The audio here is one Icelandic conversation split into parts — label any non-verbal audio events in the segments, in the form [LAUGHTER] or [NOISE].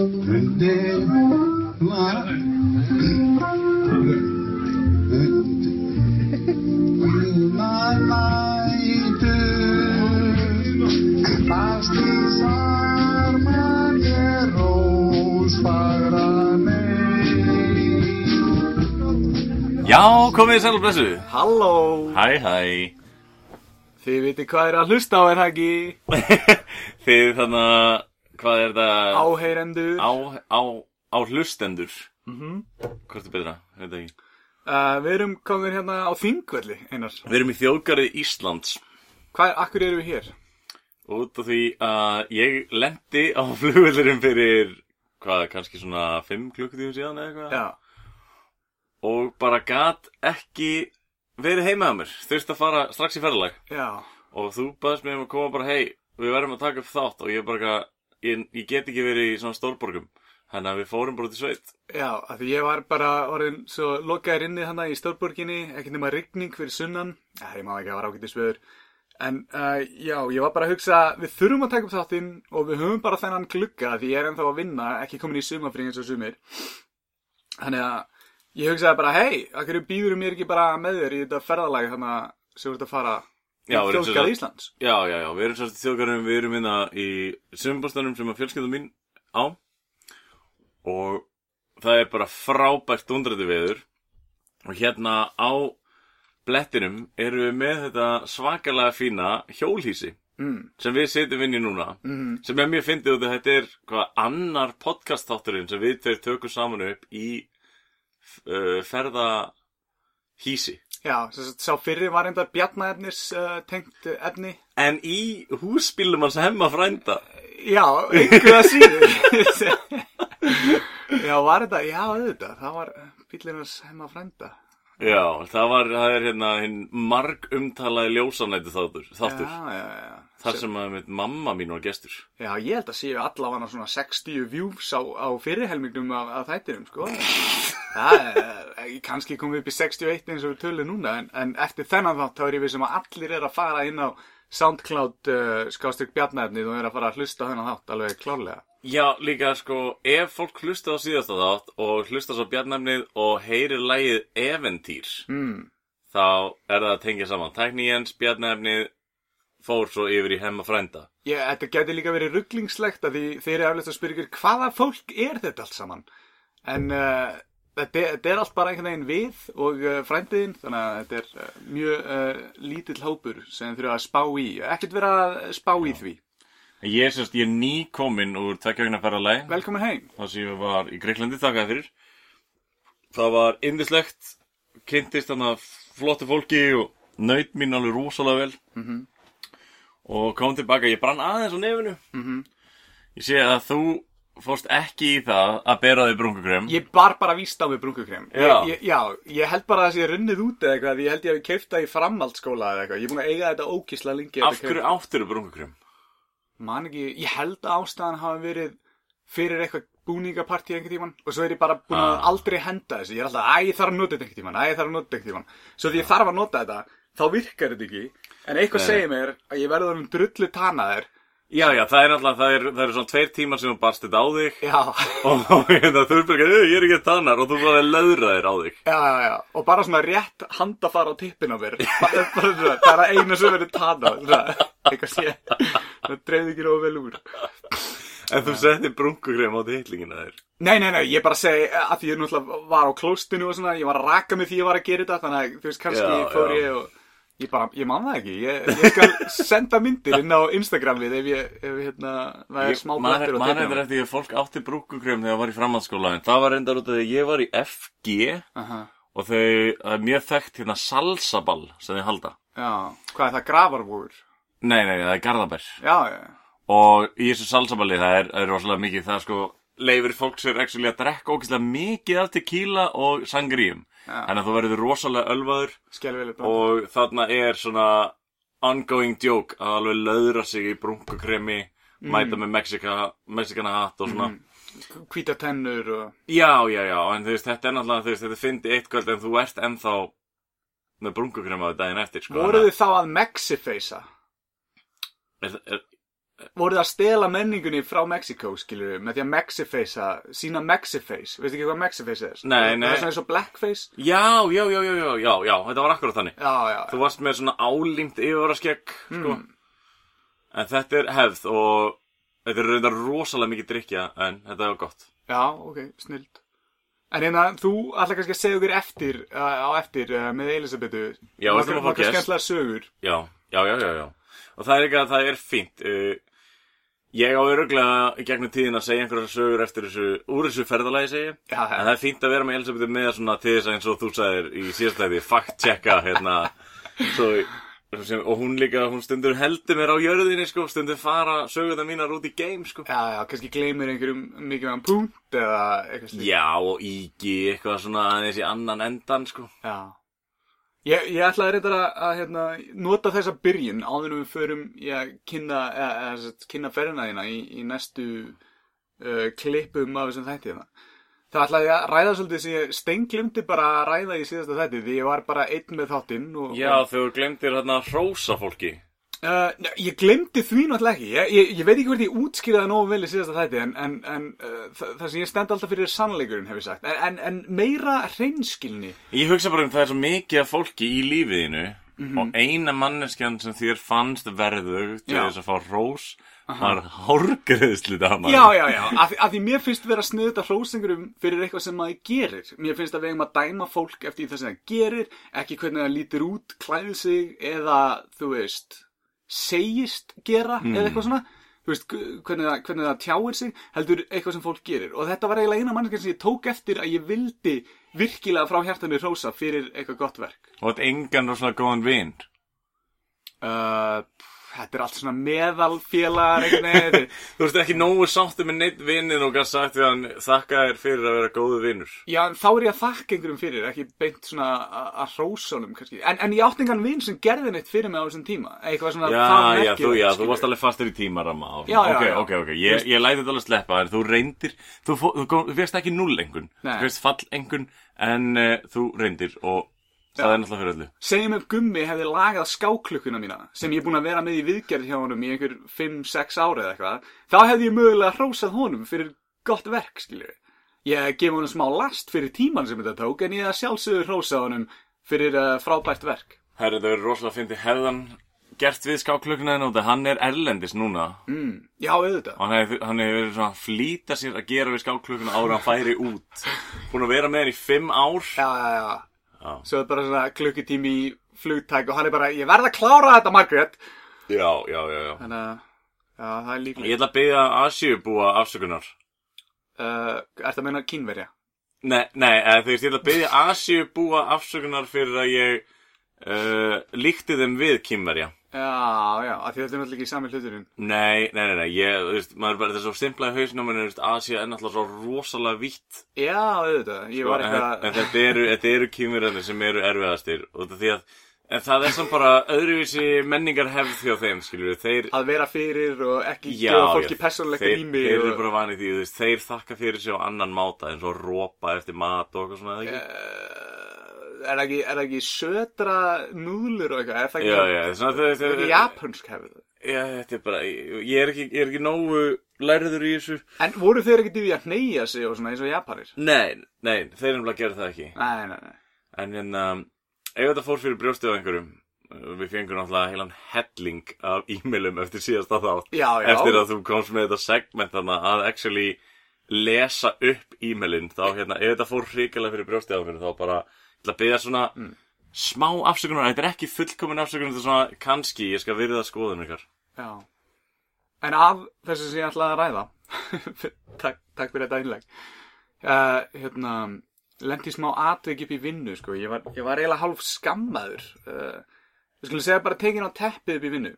Já, komið þið sæl og blessu Halló, Hæ, hæ. Þið viti hvað er að hlusta á er það ekki? [LAUGHS] Þið þannig að, hvað er það? Áheyrendur. Á, á, á hlustendur. Mhm. Hvort er betra, uh, Við erum komin hérna á Þingvelli, einar. Við erum í þjóðgarið Íslands. Hvað, akkur eru við hér? Út af því að ég lendi á [LAUGHS] flugveldurum fyrir Hvað, kannski svona 5 klukkutíðum síðan eða eitthvað. Já, Og bara gat ekki verið heima að mér. Þurfti að fara strax í ferðalag. Já, Og þú baðist mig um að koma bara hei Við verðum að taka upp þátt. Og ég bara, ég, ég get ekki verið í svona stórborgum. Þannig að við fórum bara í sveit. Já, af því ég var bara orðin svo lokaður inni hana í Stórborginni Ekki nema rigning fyrir sunnan. Ég má ekki að var ágættis veður. En uh, já, ég var bara að hugsa Við þurfum að taka upp þáttinn Og við höfum bara þennan glugga Því ég er ennþá að vinna, ekki komin í sumafrí eins og sumir. Þannig að ég hugsaði bara, hei, akkur býður mér ekki bara með þér í þetta ferðalag þannig að þjóðgarð Íslands. Já, já, já, við erum í þjóðgarðum, við erum hérna í sumbústanum sem að fjölskyldum mín á og það er bara frábært undraði veður og hérna á blettinum erum við með þetta svakalega fína hjólhísi Mm. sem við setjum inn í núna Mm. sem er mjög fyndið út að þetta er hvað annar podcast þátturinn sem við tökum saman upp í uh, ferðahísi Já, sá fyrri var enda bjarnaefnis uh, tengt uh, efni. en í húsbílum hans hemma frænda Já, einhverja síður. [LAUGHS] já, var þetta, já, auðvitað, það var bílirins heima frænda. Já, það var, það er hérna hinn marg umtalaði ljósanættu þáttur, þáttur Já, já, já. Þar sem að mitt mamma mín var gestur. Já, ég held að séu allavega svona 60 views á, á fyrirhelmingnum af, af þættinum, sko. Það er, kannski komum við upp í 61 eins og við tölum núna, en, en eftir þennan þátt þá er ég við sem að allir er að fara inn á SoundCloud uh, skástrík bjarnæfnið og er að fara að hlusta þennan þátt alveg klárlega. Já, líka sko, ef fólk hlusta á síðasta þátt og hlusta svo bjarnæfnið og heyrir lægið Eventýr, Mm. þá er það að tengja saman. Tækni Jens, bjarnæfnið fór svo yfir í hemma frænda. Ég, þetta geti líka verið rugglingslegt að því þeir eru eflust að spyrja ykkur hvaða fólk er þetta allt saman? En uh, þetta, er- þetta er allt bara einhvern veginn við og uh, frændiðin þannig að þetta er uh, mjög uh, lítill hópur sem þurfa að spá í. Ekkert vera að spá í því. Ég er sérst, ég er ný kominn úr tvekkjögna ferðalagi. Velkomin heim. Það sem ég var í Greiklandi, þakkaði fyrir. Það var indislegt kynntist hann að flottu fólki og naut mín alveg rosalega vel. Mhm. Og kom tilbaka, ég brann aðeins á nefinu Mhm. ég sé að þú fórst ekki í það að bera þig brunkukrem Ég bar bara víst á mig brúnkukrem Já. ég, ég, já, ég held bara að það sé runnið út eða eitthvað ég held ég að við keifta í framhaldsskóla eða eitthvað Ég er búin að eiga þetta ókísla lengi af hverju keypt. áttir þú brunkukrem? Man ekki, ég held að ástæðan hafi verið fyrir eitthvað búningapartí einhvern tíman og svo er ég bara búin að Ah. aldrei henda þessu ég er alltaf, æ, ég þarf að nota þetta einhvern tíman æ, ég þarf að nota þetta einhvern tíman svo því ég þarf að nota þetta þá virkar þetta ekki en eitthvað Nei. segir mér að ég verður um drullu tanaðir Já, já, það er alltaf, það er, það er svona tveir tímar sem þú barst þetta á þig. Já, og hérna, þú er bara, "Eh, ég er ekki tannar og þú bara löðraðir á þig. Já, já, já. Og bara svona rétt handafar á tippin á mér bara, bara, svona, það að eina sem verður svona, eitthvað sé. Það dreifði ekki nógu vel úr. En þú settir brunkukrem á tillingina þér. Nei, nei, nei, ég bara segi að því ég náttúrulega var á klóstinu og svona, ég var að raka mig því ég var að gera þetta, þannig að þú veist, kannski Já, fór já. ég og ég bara, ég man það ekki, ég, ég skal senda myndir inn á Instagramið ef ég, ef hérna, það er smá blettur og Man teikna er eftir að fólk átti brúkukrem þegar það var í framhaldsskóla en það var reyndar út af því að ég var í FG Aha, og þau, það er mjög þekkt hérna salsaball sem þau halda. já, hvað er það, gravarvúr? Nei, nei, það er garðabær. Já, já, Og í þessu salsaballi það er, það er rosalega mikið, það sko, leifir fólk sér actually að drekka ógeðslega mikið af tequila og sangríum. Þannig að þú verður rosalega ölvaður og þarna er svona ongoing joke að alveg löðra sig í brunkukremi, mæta með Mexika, Mexikana hatt og svona. hvíta tennur og, Já, já, já, en þú veist, þetta er náttúrulega, þú veist, þetta fyndi eitt kvöld en þú ert ennþá með brunkukremaði daginn eftir, sko. voruð þið þá að mexifacea? Er, er, voruð að stela menningunni frá Mexiko, skilur við, með því að Mexifacea, sína Mexiface, veistu ekki hvað Mexiface er? Nei, nei. Það er svona eins og Blackface. Já, já, já, já, já, já, já, þetta var akkurat þannig Já, já, Þú varst með svona álímt yfirvaraskegg sko. Mm. En þetta er hefð og þetta er reyndar rosalega mikið drikja en þetta var gott já, ok, snild. En hérna, þú ætla kannski að segja okkur eftir, uh, á eftir uh, með Elisabetu. Já, að Nokkrar gest. skemmtilegar sögur. Já, já, já, já, já Og það er að það er fínt uh, Ég á öruglega gegnum tíðin að segja einhverjar sögur eftir þessu úr þessu ferðalagi segja Já, En það er fínt að vera með Elisabethu með svona til þess að eins og þú sagðir í síðastæði fact-checka hérna. Svo, sem, og hún líka, hún stundur heldur mér á jörðinni sko, stundur fara sögurnar mínar út í game sko. Já, já, kannski gleymir einhverjum mikilvægum punkt eða eitthvað slíkt. Já, og ígi eitthvað svona aðeins í annan endan sko. Já. Ég, ég ætlaði reyndar að, að hérna, nota þessa byrjun áður en við förum í að kynna, kynna ferðina þína í, í næstu uh, klippum af þessum þætti hérna. Það ætlaði að ræða svolítið sem ég steinglimti bara að ræða í síðasta þætti því ég var bara einn með þáttinn og, Já, þegar þú glemdir hérna hrósa fólki Uh, ég glemdi því náttúrulega ekki. Ég, ég, ég veit ekki hvort ég útskýraði nógu vel í síðasta þætti en, en, en uh, það, það sem ég stend alltaf fyrir er sannleikurinn hef ég sagt. En, en, en meira hreinskilni. Ég hugsa bara um það er svo mikið af fólki í lífiðinu og eina manneskjan sem þér fannst verðug til Já. þess að fá rós var hárgreðslu dama. Já, já, já, af, af því mér finnst vera sniðut að hrósingurum fyrir eitthvað sem maður gerir. Mér finnst að við eigum að dæma fólk eftir það sem það gerir ekki hvernig það lítur út, klæði sig eða, þú veist segist gera eða eitthvað svona. Veist, hvernig það, hvernig það tjáir sig heldur eitthvað sem fólk gerir. Og þetta var eiginlega eina mannskja sem ég tók eftir að ég vildi virkilega frá hjartanu hrósa fyrir eitthvað gott verk. Og þetta engan rosalega góðan vinn. uh, þetta er allt svona meðalfélagar einhvern Þú veist ekki nógu sáttu með neitt vinnin og gæst sagt því hann þakka þér fyrir að vera góðu vinnur. Já, en þá er ég að þakka einhverjum fyrir, ekki beint svona að- að kannski. En, en ég átti engan vinn sem gerði neitt fyrir mig á þessum tíma. Eitthvað svona Já, já, merkilegt, þú, já, þú varst alveg fastur í Já, já, ok, já. ok, ok, ég, ég læti þetta alveg sleppa þú reyndir, þú, þú, þú fyrst ekki null engun, þú fyrst fall engun en uh, þú reyndir og það er náttúrulega fyrir öllu. Segjum ef Gummi hefði lagað skáklukkuna mína, sem ég er búin að vera með í viðgerð hjá honum í einhver 5-6 ári eða eitthvað, þá hefði ég mögulega hrósað honum fyrir gott verk, skiljur. Ég gef honum smá last fyrir tíman sem þetta tók, en ég að sjálfsögur hrósað honum fyrir uh, frábært verk. Herri, það verður rosalega fyndið hefðan gert við skáklökunna þennan út hann er erlendis núna Mm. Já, auðvitað. og hann hefur verið svona að flýta sér að gera við skáklökunna ára hann færi út búin að vera með hann í fimm ár Já, já, já. Svo er bara svona klukkutími í flugtæk og hann er bara, ég verð að klára þetta, Margaret. já, já, já, já. Þannig að, já, það er líklega. Ég ætla að byggja Asju búa afsökunar Uh, ertu að meina kínverja? Nei, nei, eða, þú veist, ég ætla að byggja Asju búa afsökunar fyrir að ég uh, líkti þeim við kýmverja Já, já, af því þetta er náttúrulega ekki sami hluturinn. Nei, nei, nei, nei, ég, þú veist, maður er bara þetta er svo hausinu á mér, þú veist, Asja er náttúrulega svo rosalega vítt Já, auðvitað, ég var en, en eitthvað... þetta eru, þetta eru kýmverjarnir sem eru erfiðastir og því að en það er samt bara öðruvísi menningar hefð hjá þeim, skiljur þeir Að vera fyrir og ekki Já, gefa fólki já, persónulegt þeir, þeir eru og... bara vanið því, þú veist, þeir þakka fyrir sig á annan máta eins og rópa eftir mat og eitthvað svona, eða ekki? Uh, er það ekki, er það ekki södra núðlur og eitthvað? Er það ekki, Já, já, svona er það þau, ekki japansk það? já, þetta er bara, ég, er ekki, ég er ekki nógu lærður í þessu. En voru þeir ekki því að neyja sig og svona eins og japanir? Nei, nei, þeir eru bara að gera það ekki. Nei, nei, nei. En hérna, ef þetta fór fyrir brjóstið á einhverjum, uh, við fengum náttúrulega heilan helling af e-mailum eftir síðasta þátt. Já, já. Eftir að þú komst með þetta segment þannig að actually lesa upp e-mailin, þá hérna, ef þetta fór hrikalega fyrir brjóstið á einhverjum, þá bara, ætla að byggja svona smá afsökunar, þetta er ekki fullkomin afsökunar, þetta er svona, kannski, ég skal virða skoðun ykkar. Já. En af þessu sem ég ætlaði að ræða, [LAUGHS] takk, takk fyrir þetta einleg, uh, hérna, lendi smá atvik upp í vinnu, sko. Ég var, ég var eiginlega hálf skammaður. Uh, við skulum segja bara tekin á teppið upp í vinnu.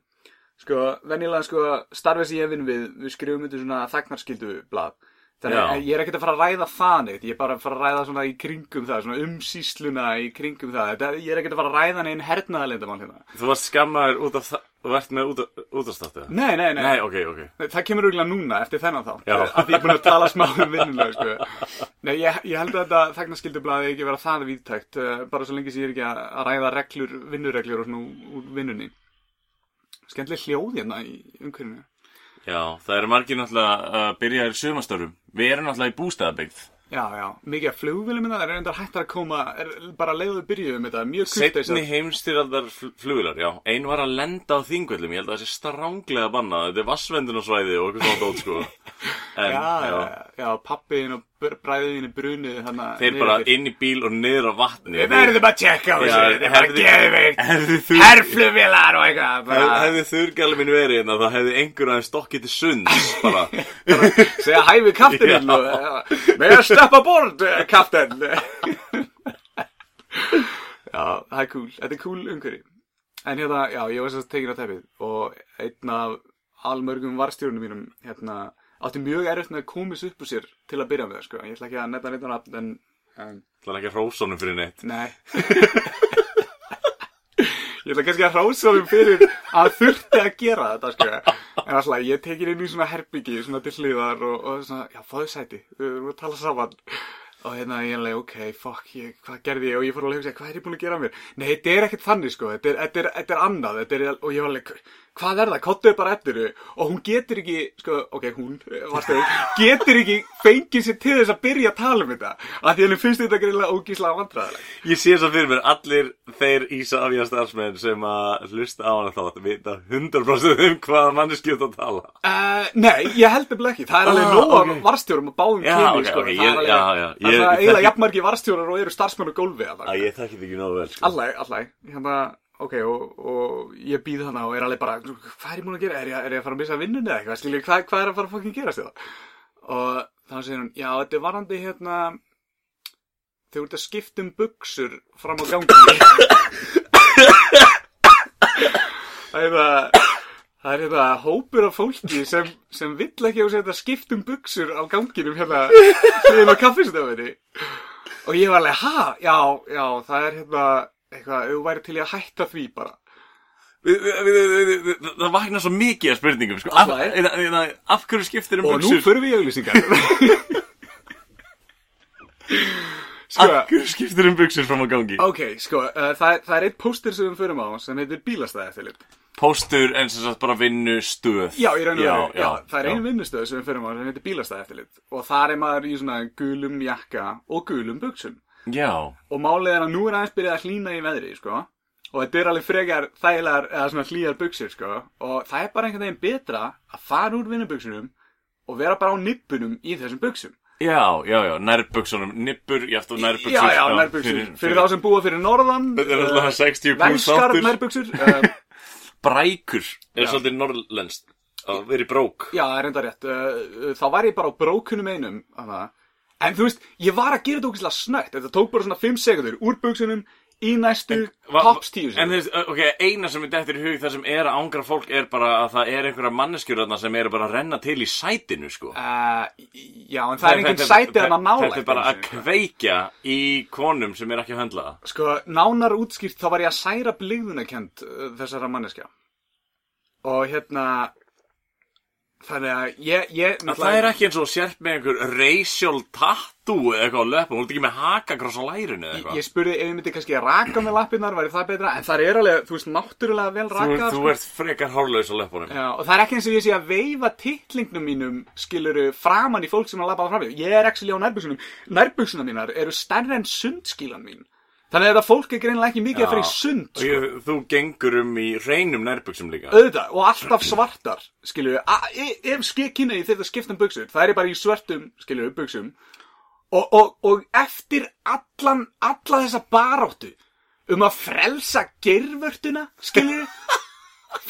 Sko, venjulega, sko, starfið sem ég vinn við, við skrifum þetta svona þagnarskildu blað. Þannig að ég er ekkert að fara að ræða það neitt, ég er bara að fara að ræða svona í kringum það, svona umsýsluna í kringum það. Þetta, ég er ekkert að fara að ræða neinn hernaðalindamál hérna. Þú varst skammaður út af það, þú ert með út, út af státtu? Nei, nei, nei. Nei, ok, ok. Það kemur auðvitað núna eftir þennan þá Já. Af því ég er búin að tala smá um vinnulega sko. Nei, ég, ég held að þetta þagnarskildublaði ekki vera það víðtækt uh, bara svo lengi sem ég er ekki að, ræða reglur, vinnureglur og svona úr- vinnunni Skemmtileg hljóð hérna í umhverfinu Já, það eru margir náttúrulega að byrja í sumastörum. Við erum náttúrulega í bústæðabyggð. Já, já, mikið af flugvélum minna, það er reyndar hættar að koma, er bara leiðu byrjuðum þetta, mjög kurteis Setni heimstyraldar flugular, já. Ein var að lenda á þingvöllum, ég held að það sé stránglega bannað. Þetta er vassvendunarsvæði og eitthvað svona dót, sko. [LAUGHS] En, Já, já, já, pappiðin og bræðin í brunið. Þeir bara inn í bíl og niður á vatni. Við verðum að tjekka á þessu, þetta er bara þú... herflugvélar og eitthvað, bara, hefði þurrgæli minn verið hérna, þá hefði einhver aðeins stokkið til sunds, bara. [LAUGHS] segja hæfi kaftininn með að steppa bort, kaftin. [LAUGHS] já, það er cool, þetta er cool umhverfi. En hérna, já, ég var svo tekin á teppið og einn af almörgum varstjórnum mínum, hérna, átti mjög erfitt með að þessu upp úr sér til að byrja með, sko. Ég ætla ekki að nefna neitt á nafn, en, en Það er ekki að hrósa honum fyrir neitt. Nei [LAUGHS] Ég ætla kannski að hrása þeim fyrir að þurfti að gera þetta sko. En alltaf ég tekið inn í svona herbyggi svona til hliðar og, og svona, já fáðu sæti, við erum að tala saman og hérna ég er alveg, ok, fuck, ég, hvað gerði ég og ég fór alveg að hugsa, hvað er ég búin að gera mér? Nei, þetta er ekkert þannig sko, þetta er, þetta er, þetta er annað, þetta er, og ég var alveg, hvað er það, kottuðu bara eftir þau og hún getur ekki, sko, ok, hún, varstu, getur ekki fengið sér til þess að byrja að tala um þetta, af því henni finnst þetta greiðlega ógíslega vandræðilega. Ég sé svo fyrir mér, allir þeir Ísafja starfsmenn sem að hlusta á hana þá vita 100% um hvaða manneski þú ert að tala. Uh, nei, ég held nefnilega ekki. Það er alveg Ah, nóg af ok. varstjórum og báðum ok, sko. ok, Það ég- er já, já, það ég- er ég eiginlega jafnmargi varstjórar og eru starfsmenn og gólfi það. Hérna, ok, og, og ég býð hana og er alveg bara, hvað er ég múin að gera? Er ég, er ég að fara að missa vinnunni eða eitthvað? Skiljið, hvað, hvað er að fara að fokkin gerast þetta? Og þá segir hún, já, þetta er varandi hérna, þú ert að skipta um buksur fram á gangi. það er það, það er hérna hópur af fólki sem, sem vill ekki að setja skipt um buksur á ganginum hérna hliðin á kaffistofunni. Og ég var alveg, ha, já, já, það er hérna eitthvað, ef þú væri til í að hætta því bara. Við- við- við- Það vaknar svo mikið af spurningum, sko. Af, eina- eina- af hverju skiptir um Og nú buxur? förum við í auglýsingar. [LAUGHS] sko, Af hverju skiptir um buxur fram á gangi? ok, sko, uh, það, er- það er eitt póster sem við förum á sem heitir bílastæði eftirlit. Póstur en sem sagt bara vinnu stöð. Já, raun og veru, já, það er einu vinnustöð sem við förum á sem heitir bílastæði eftirlit. Og þar er maður í svona gulum jakka og gulum buksum. Já, Og málið er að nú er aðeins byrjað að hlýna í veðri, sko. Og þetta er alveg frekar þægilegar, eða svona hlýjar buksur, sko. Og það er bara einhvern veginn betra að fara úr vinnubuksunum og vera bara á nippunum í þessum buksum. já, já, já, nærbuksunum, nippur, ég eftir nærbuksun. Já, já, nærbuksur. Fyrir, þá sem búa fyrir norðan. Þetta er alltaf 60 pluss Venskar þáttur. nærbuksur. [LAUGHS] Brækur er Já. svolítið norrlenskt að vera í brók. já, það er enda rétt. Uh, þá var ég bara á brókunum einum. Þannig. En þú veist, ég var að gera þetta ógeðslega snögt. Þetta tók bara svona 5 sekundur úr buksunum í næstu tops 10 En þú veist, ok, eina sem er dettur í hug það sem er að ángra fólk er bara að það er einhverja manneskjur þarna sem eru bara að renna til í sætinu, sko. Uh, já, en það er enginn sætið hann að nála Þetta er bara að kveikja í konum sem er ekki að höndla það. Sko, nánar útskýrt þá var ég að særa blíðunarkend uh, þessara manneskja. Og hérna, þannig að ég, ég það er ekki eins og sért með einhver racial tattoo eða eitthvað á löpum, þú ert ekki með hakakross á lærinu eða eitthvað. ég spurði ef ég myndi kannski að raka með lappirnar, væri það betra, en það er alveg, þú veist, náttúrulega vel Þú, rakað. þú sko. ert frekar hárlaus á löpunum. Já, og það er ekki eins og ég sé að veifa titlingnum mínum, skiluru, framan í fólk sem að labba fram við. Ég er actually á nærbuksunum. Nærbuksunum mínar eru stærri en sundskílan mín. Þannig að þetta fólk er greinlega ekki mikið að fara í sund, sko. ég, þú gengur um í reynum nærbuksum líka. auðvitað, og alltaf svartar skilju, ef skikkinni í þetta skiptum buksur, það er bara í svörtum skilju, buksum og, og, og eftir allan alla þessa baráttu um að frelsa gervörtuna skilju [LAUGHS]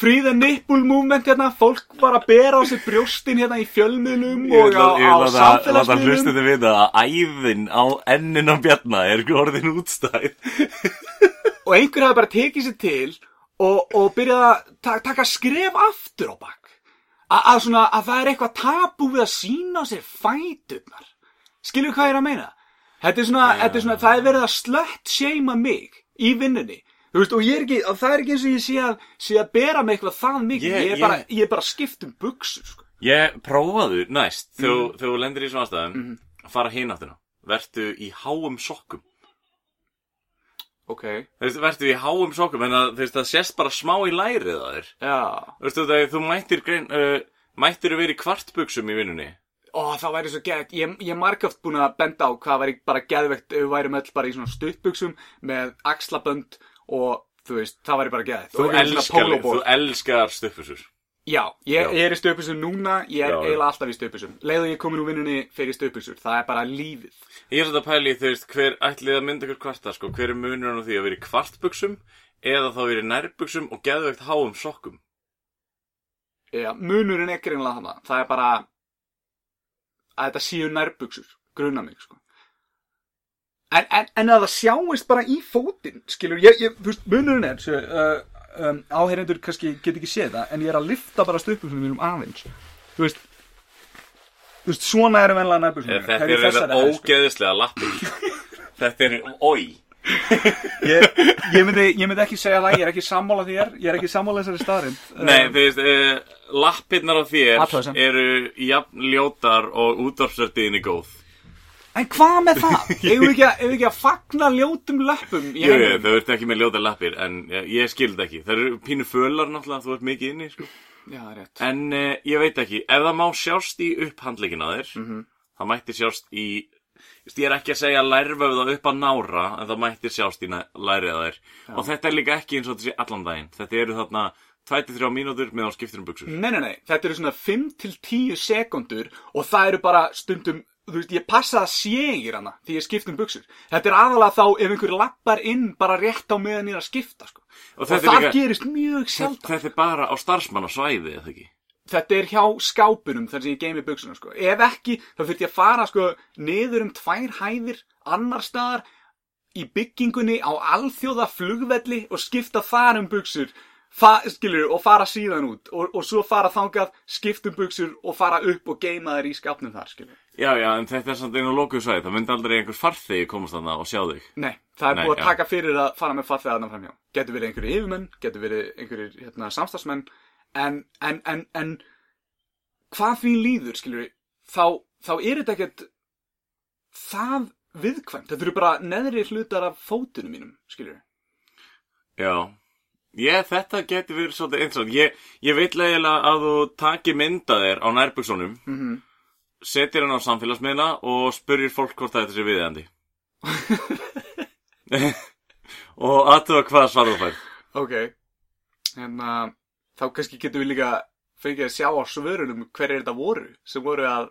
The nipple movement hérna, fólk bara bera á sig brjóstin hérna í fjölmiðlum og á, á samfélagsmiðlum. hlustandi vita að æðin á ennin á bjarna er orðin útstæð. [LAUGHS] og einhver hafi bara tekið sér til og, og byrjað að ta taka skref aftur á bak. A að svona að það er eitthvað tabu við að sína á sér fæturnar. Skilur hvað ég er að meina? Þetta er svona, þetta er svona það er verið að slött seima mig í vinnunni Þú veist, og ég er ekki, það er ekki eins og ég sé að, sé að bera mig eitthvað það mikið, Ég- ég, er bara, ég- er bara skipt um buksur, sko. Ég prófaðu næst, þegar mm. þú lendir í svona aðstæðum, að fara hináttina. Vertu í háum sokkum. Ok. Þú veist, vertu í háum sokkum, en að, það sést bara smá í lærið að þér. Já. Þú veist, þú, þú mættir grein, uh, Mættir verið í kvartbuxum í vinnunni? Ó, það væri svo geðvegt. Ég, ég er margöft búin að benda á hvað væri bara geðvegt ef við værum öll bara í svona stuttbuxum með axlabönd og þú veist, það væri bara geðvegt. Þú elskar, þú elskar stuffusur. Já, ég, Já. ég er í stöpusum núna, ég er Já, eiginlega alltaf í stöpusum. Leiðu ég komin úr vinnunni fyrir stöpusur, það er bara lífið. Ég er svolítið að pæli, þú veist, hver ætlið að mynda ykkur kvarta, sko, hver er munurinn á því að vera í kvartbuxum eða þá vera í nærbuxum og geðveikt háum sokkum? Já, munurinn er greinlega hana. Það er bara að þetta séu nærbuxur, gruna mig, sko. En, en, en að það sjáist bara í fótinn, skilur, ég, ég, þú veist, munurinn er, svo, uh, um, áheyrendur kannski get ekki séð það, en ég er að lifta bara stöpusum mínum aðeins. Þú veist, þú veist, svona eru venlega nærbuxum. Þetta er [LAUGHS] þetta ógeðislega lappir. Þetta er, oi. Ég, ég, myndi, ég myndi ekki segja það, ég er ekki sammála þér, ég er ekki sammála þessari staðrind. Nei, þú veist, uh, lappirnar á þér Athugasemd. eru jafn ljótar og útvarpsvertiðinni góð. En hvað með það? [LAUGHS] Við ekki, ekki að fagna ljótum löppum í Jú, jú, þau ert ekki með ljótar lappir, en uh, ég skildi ekki. Það eru pínu fölar náttúrulega, þú ert mikið inni, sko. Já, það er rétt. En uh, ég veit ekki, ef það má sjást í upphandleikin að þér, Mhm. það mætti sjást í, ég er ekki að segja lærvöfða upp að nára, en það mætti sjást í lærið að þér. Og þetta er líka ekki eins og sé allan daginn. Þetta eru þarna 23 mínútur með á skiptir um buksur. Nei, nei, nei, þetta eru svona 5 til 10 sekundur og það eru bara stundum, þú veist, ég passa að sé í hana því ég skipt um buksur. Þetta er aðalega þá ef einhver lappar inn bara rétt á meðan ég er að skipta, sko. Og Og, það gerist mjög sjaldan. þetta er bara á starfsmannasvæði, eða ekki? Þetta er hjá skápunum þar sem ég geymi buksuna, sko. Ef ekki, þá þurft ég að fara, sko, niður um tvær hæðir, annar staðar, í byggingunni á alþjóða flugvelli og skipta þar um buksur skilur, og fara síðan út og, og svo fara þangað, skipta um buksur og fara upp og geima þær í skapnum þar skilur. Já, já, en þetta er samt einu lokuð svæði. Það myndi aldrei einhver farþegi komast þarna og sjá þig. Nei, það er Nei, búið að taka fyrir að fara með farþegarna framhjá. Getur verið einhverju yfirmenn, getur verið einhverju hérna, samstagsmenn, en, en, en, en hvað því líður, skilur þá, þá er þetta ekkert það viðkvæmt. Þetta eru bara neðri hlutar af fótunum mínum, skilur Já. Ég, þetta getur verið svolítið interessant. Ég, ég veit leiðilega að þú taki mynda þér á nærbuksunum, mm -hmm. setir hann á samfélagsmiðna og spurjir fólk hvort þetta sé viðeigandi. [LAUGHS] og aðtuga hvað svar þú fær. Ok, en uh, þá kannski getum við líka fengið að sjá á svörunum hverju þetta voru sem voru að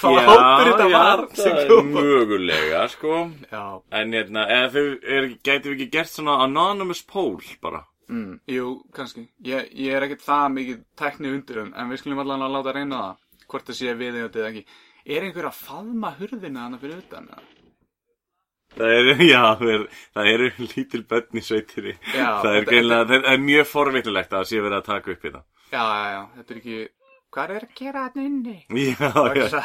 hvaða hópur þetta var það er mögulega, sko. Já, En hérna, eða þau er, gæti við ekki gert svona anonymous poll bara. mm, jú, kannski ég, ég er ekkert það mikið tekni undir en, en við skulum allan að láta reyna það hvort það sé við eða ekki Er einhver að faðma hurðina hana fyrir utan? eða? Það er, [LAUGHS] já, það, er, það eru lítil börn í það er þetta- greinlega, það er mjög forvittilegt að það sé verið að taka upp í það. Já, já, já, þetta er ekki Hvað er að gera þarna inni? Já, já.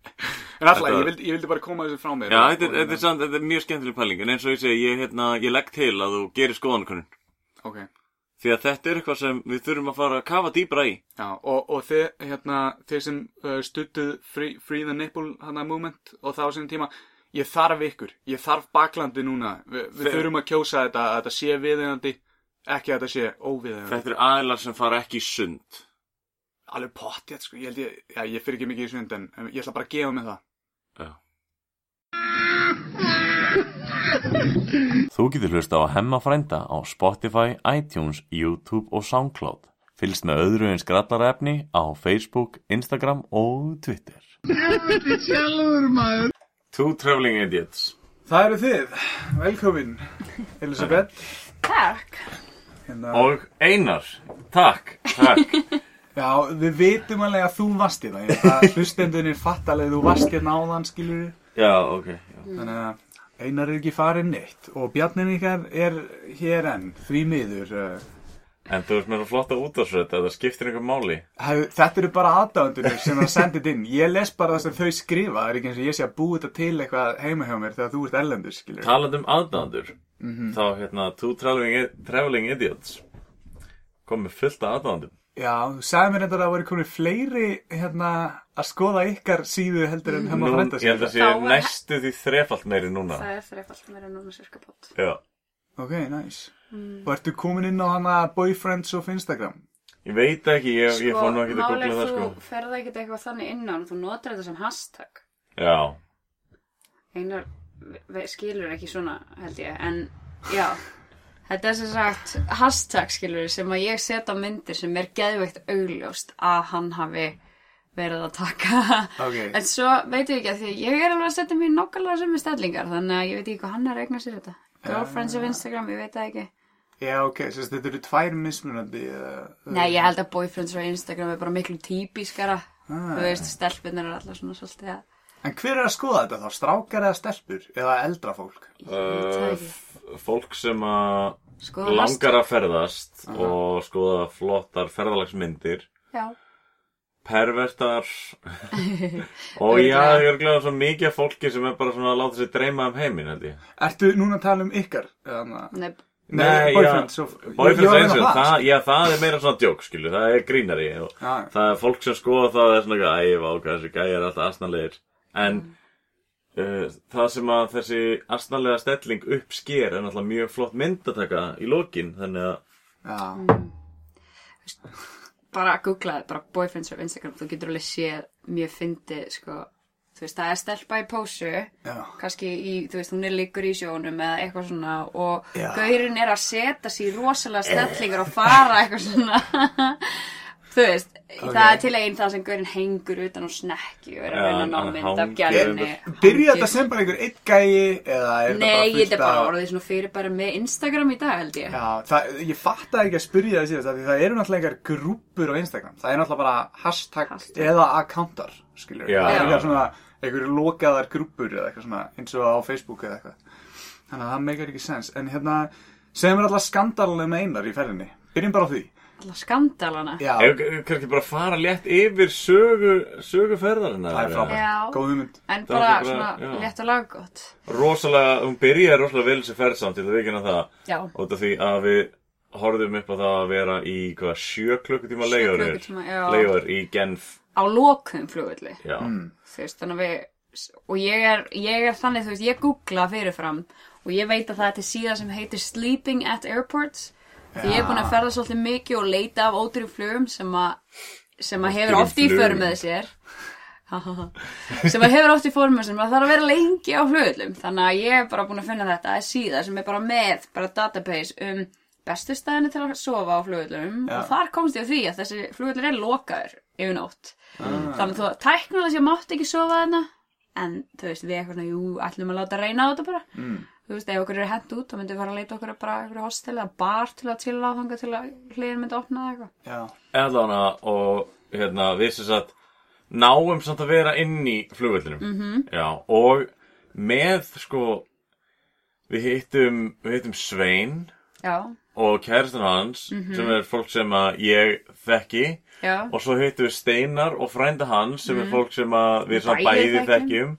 [LAUGHS] en alltaf, ég vildi, ég vildi bara koma þessu frá mér Já, þetta er, þetta er, samt, þetta er mjög skemmtileg pæling, en eins og ég segi, ég, hérna, ég legg til að þú gerir skoðanakönnun. Ok, Því að þetta er eitthvað sem við þurfum að fara að kafa dýbra í. Já, og, og þið, hérna, þið sem uh, stuttuð free, free the Nipple hana movement og það á sinni tíma, ég þarf ykkur, ég þarf baklandi núna, Vi, við Þe- þurfum að kjósa þetta, að þetta sé viðeigandi, ekki að þetta sé óviðeigandi. Þetta eru aðilar sem fara ekki sund. Alveg pottið, sko, ég held ég, já, ég fyrir ekki mikið í sund, en en ég ætla bara að gefa mig það. Já. Þú getur hlusta á Hemma frænda á Spotify, iTunes, YouTube og Soundcloud. Fylgst með öðru eins grallarefni á Facebook, Instagram og Twitter. Sjálfur maður. Two Traveling Idiots. Það eru þið, velkomin, Elisabeth. Takk. Hérna, Og Einar. Takk. Takk. Já, við vitum alveg að þú varst hérna, ég veit að hlustendunir fattalega þú varst hérna áðan, skilur Já, ok. Já. Þannig að Einar er ekki farin neitt og bjarnin ykkar er hér enn, því miður. Uh, En þú ert með það flotta útvarsrödd að það skiptir einhver máli. hef, þetta eru bara aðdáðundur sem það sendið inn. Ég les bara það sem þau skrifa, það er ekki eins og ég sé að búa þetta til eitthvað heima hjá mér þegar þú ert ellendur, skilur. Talandi um aðdándur, þá hérna Two Traveling, Traveling Idiots kom með fullt af aðdándum. Já, þú sagði mér þetta að það voru komin fleiri hérna að skoða ykkar síðu heldur en hefma Nú, frænda ég held að sé Þá var- næstu því þrefalt meiri núna. Það er þreifalt meira núna cirka bát. Já. Ok, nice. Og ertu komin inn á hana boyfriends of Instagram? Ég veit ekki, ég, ég fór nú ekki að málið googla það, þú sko. ferða ekkert eitthvað þannig inn á hann, þú notar þetta sem hashtag. Já, Einar skilur ekki svona, held ég, en já. Þetta er sem sagt hashtag skilur sem að ég setja myndir sem er geðveikt augljóst að hann hafi verið að taka. Ok. En svo veit ég ekki að því að ég er alveg að setja mér nokkulega sömu stellingar, þannig að ég veit ekki hvað hann er að eigna sér þetta. Girlfriends of Instagram, ég veit það ekki. Já, ok, svo þetta eru tvær mismunandi uh, Nei, ég held að boyfriends á Instagram er bara miklu típiskara. Ah. Þú veist, stelpunir er alltaf svona svolítið að... En hver er að skoða þetta þá? Strákar eða stelpur? Eða eldra fólk? Það uh, fólk sem að Skoða langar að ferðast og skoða flottar ferðalagsmyndir, Já. pervertar [LAUGHS] og já, ég er glæða svo mikið af fólki sem er bara svona að láta sér dreyma um heiminn, held ég. Ertu núna að tala um ykkar? Eða, Nei, Nei, boyfriends og- eins og það, það, já, það er meira svona djók, skilju, það er grínari og það er fólk sem skoða það og er svona vá, hvað þessi gæja er alltaf asnalegir, en uh, það sem að þessi asnalega stelling uppsker er náttúrulega mjög flott myndataka í lokin, þannig að, Já, bara googlaði, bara boyfriends á Instagram, þú getur alveg séð mjög fyndið, sko. Þú veist, það er stelpa í pósu, já. kannski í, þú veist, hún er líkur í sjónum eða eitthvað svona og Já. gaurinn er að setja sér í rosalega stellingar og fara eitthvað svona. Þú veist, það er til einn það sem gaurinn hengur utan og snekki og er að Já, reyna að ná hann mynd af gerðinni. Byrja þetta sem bara einhver eitt gæi eða er Nei, þetta þetta er bara af- orðið svona fyrir bara með Instagram í dag, held ég. Já, það, ég fattaði ekki að spyrja það síðast af því það eru náttúrulega einhver grúpur á Instagram. Það er náttúrulega bara hashtag, Hashtag. eða accountar skilur, Já. það er eitthvað svona einhverju lokaðar grúpur eða eitthvað svona eins og á Facebook eða eitthvað. Þannig að það meikar ekki sens. En hérna, segjum við alltaf skandalulega með einar í ferðinni. Byrjum bara á því Alla skandalana. Kannski bara fara létt yfir sögu, sögu ferðarinn. það er frábært, Já. góð hugmynd En Það bara bara- svona já. létt og laggótt. Rosalega, hún byrjaði rosalega vel þessi ferð samt til að vikina það, Já. út af því að við horfðum upp á það að vera í, hvað, sjö klukkutíma Sjö leigur, klukkutíma, já. leigur í Genf, Á lokum flugulli. veist, þannig að við, og ég er, ég er þannig, þú veist, ég googla fyrirfram og ég veit að það er til síða sem heitir Sleeping at Airports. Því ég er búin að ferða svolítið mikið og leita af ódýrum flugum sem að, sem að hefur oft í för flugum. með sér. [LAUGHS] sem að hefur oft í för með sér, maður þarf að vera lengi á flugullum. Þannig að ég er bara búin að finna þetta, er síða sem er bara með, bara database um bestu staðinu til að sofa á flugullum Já. og þar komst ég að því að þessi flugullur er lokaður yfir nótt. Þannig að þú tæknilega sé mátt ekki sofa þarna en þú veist, við eitthvað svona, jú, ætlum að láta reyna á þetta bara. mm. Þú veist, ef okkur er hent út, þá myndum við fara að leita okkur að bara eitthvað hostel eða bar til að chilla á þanga til að hliðin myndi opna eða eitthvað. Já, Allána og hérna við sem sagt náum samt að vera inn í flugvellinum Mhm. -hmm. já, og með sko við hittum, við hittum Svein Já, og kærastan hans Mhm. sem er fólk sem að ég þekki. Já, og svo hittum við Steinar og frænda hans sem er fólk sem að við Mhm. Bæði bæði þekkjum.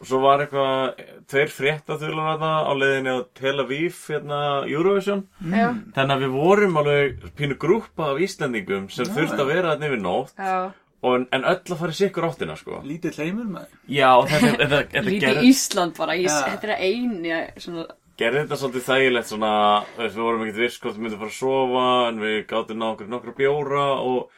og svo var eitthvað tveir fréttaþular þarna á leiðinni á Tel Aviv hérna Eurovision. Já, þannig að við vorum alveg pínu grúpa af Íslandingum sem Já, þurfti að vera þarna yfir nótt. Já. og, en öll að fara í sikkur áttina sko. Lítið heimur maður. Já, þetta, þetta, þetta Lítið gerði, Ísland bara, ég, Já. þetta er eini svona, gerði þetta svolítið þægilegt svona, við vorum ekkert viss hvort við myndum fara að sofa en við gáttum ná okkur nokkra bjóra og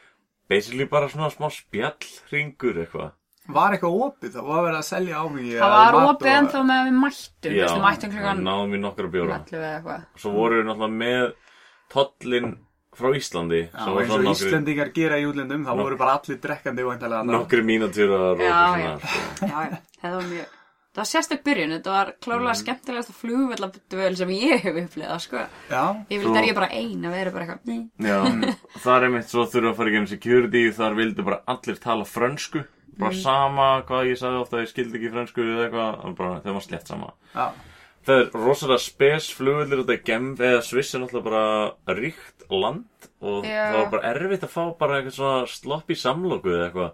basically bara svona smá spjallringur eitthvað. Var eitthvað opið, það var verið að selja áhugi það var opið ennþá með að við mættum, Já, við mættum klukkan náðum við nokkra bjóra. 11 eða eitthvað. Svo vorum við náttúrulega með tollin frá Íslandi Já, sem var eins og nokkri, Íslendingar gera í útlendum, þá Nok- voru bara allir drekkandi og eintalega nokkri mínatúrar og svona. [LAUGHS] Þetta var mjög, það var sérstök byrjun, þetta var Mm. klárlega skemmtilegast flugvelladvöl sem ég hef upplegað, sko. Já, Ég vil Svo- það er ég bara ein að vera bara eitthvað. Já, þar er mitt svo þurfa að fara í gennum security þar vildu bara allir tala frönsku bara Mm. sama hvað ég sagði ofta ég skildi ekki frönsku eða eitthvað bara, þeim var slett sama já, það er rosalega spes flugullir þetta er Genf eða Sviss er náttúrulega bara ríkt land og það var bara erfitt að fá bara eitthvað svona sloppy samloku eða eitthvað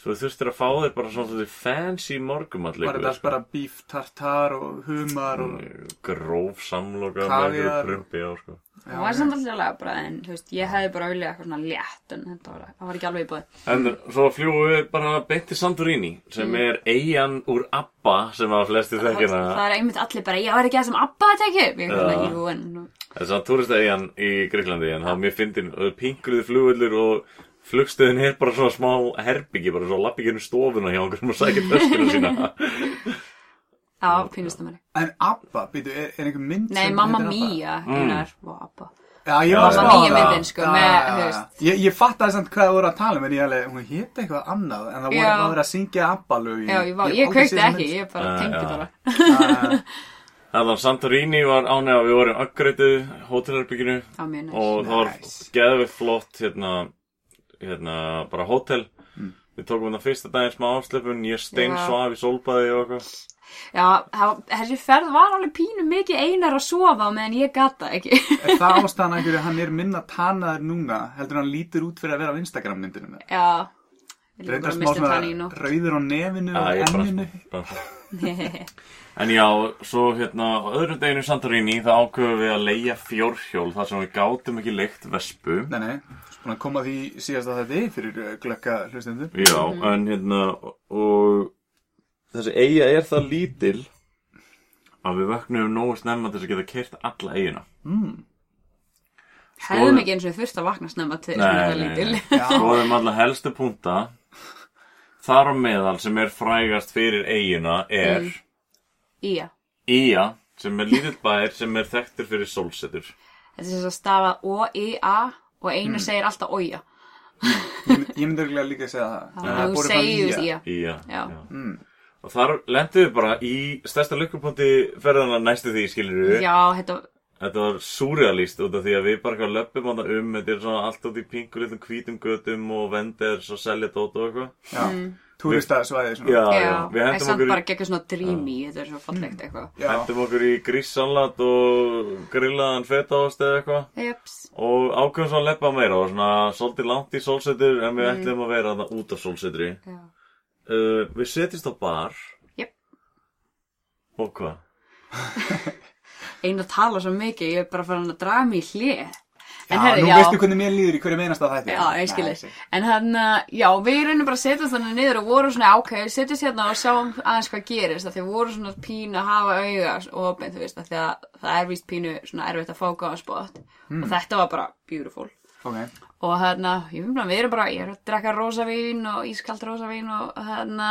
Svo þú þurftir að fá þér bara svona svona fancy morgumall Var þetta allt bara beef tartar og humar og... Gróf samloka með einhverju prumpi á sko. Það var samt alltaf lega bara, en þú veist, ég hefði bara auðvitað eitthvað svona létt, en þetta var, það var ekki alveg í búið. En svo fljúum við bara beint til Santorini sem er eigin úr Abba sem að flesti þekkina Það. er einmitt allir bara, ég var ekki það sem Abba að tekja upp. Ég er svona, jú, en nú- Þess að túrista eigin í Greiklandi en það er mjög fyndin pingruði flugvöllur og flugstöðin er bara svona smá herbyggi bara svo lappi ekki stofuna hjá okkur sem að sækja töskuna sína [LAUGHS] Já, pínustum henni. En Abba, býtu, er, er einhver mynd Nei, sem Mamma heitir Abba? Mia, Mm. einar, og Abba. Já, ég Já, var að já. spá Mamma Mia það. myndin, sko, Já, með, já, þú já. veist. Ég, ég fattaði samt hvað það voru að tala um en ég alveg, hún hétt eitthvað annað en það voru Já. að vera að syngja Abba-lögin Já, ég, var, ég kveikti ekki, ég bara Ah, tengdi já. bara. ekki Þannig að Santorini var ánega við vorum uppgreitu hótelherbygginu Það mjög næst. og það var Nice. geðveikt flott hérna, hérna bara hótel. Við tókum þetta fyrsta daginn smá afslöpun ég stein Já. svaf í sólbaði og eitthvað. Já, það- þessi ferð var alveg pínu mikið einar að sofa á meðan ég gata ekki. Er það [LAUGHS] ástæðan einhverju að hann er minna tanaður núna heldur en hann lítur út fyrir að vera á Instagram myndinu Já, Reyndar smá svona rauður á nefinu og bara- enninu. [LAUGHS] En já, svo hérna á öðrum deginu í Santorini þá ákveðum við að leia fjórhjól þar sem við gátum ekki leikt vespu. Nei, nei, svona koma því síðast að þetta fyrir uh, glögga hlustendur Já, en hérna og þessi eiga er það lítil að við vöknum nógu snemma til að geta kert alla eigina Hefðum ekki eins og þurft að vakna snemma til nei, lítil. Skoðum alla helstu punta. Þar á meðal sem er frægast fyrir eigina er Mm. Ía. Ía, sem er lítill bær sem er þekktur fyrir sólsetur. Þetta er þess að stafa O-I-A og einu Mm. segir alltaf Ója. Ég, ég myndi örugglega líka að segja það En það Þú fór upp á segir Ía. þú Ía. Ía, Já. Mm. Og þar lendum við bara í stærsta lukkupunkti ferðana næstu því, skilur við Já, þetta, Þetta var súrealist út af því að við bara löpum á það um Þetta er svona allt út í pingur litlum hvítum götum og venders og selja dót og eitthvað Já, túrista svæði svona Já, já, við en hendum samt okkur í bara geggjur svona dreamy, þetta er svo fallegt eitthvað. Já. Hendum okkur í gríssalat og grillaðan fetaost eða eitthvað Jeps. Og ákveðum svo að leppa meira og svona svolítið langt í sólsetur en við ætlum að vera þarna út af sólsetri Já. uh, Við setjumst á bar Jep. Og hvað? Einu að tala svo mikið, ég er bara farin að draga mig í hlið. Já, herri, nú já. veistu hvernig mér líður í hverju meinast að þetta Já, ég skilji. En hann, uh, já, við reynum bara að setja þannig niður og voru svona, ok, setjast hérna og sjáum aðeins hvað gerist, af því voru svona pínu að hafa auga og opið, þú veist, af því að það er víst pínu svona erfitt að fá góðan spot og þetta var bara beautiful. Ok, Og hérna, ég finn bara, við erum bara, ég er að drekka rosavín og ískalt rosavín og hérna,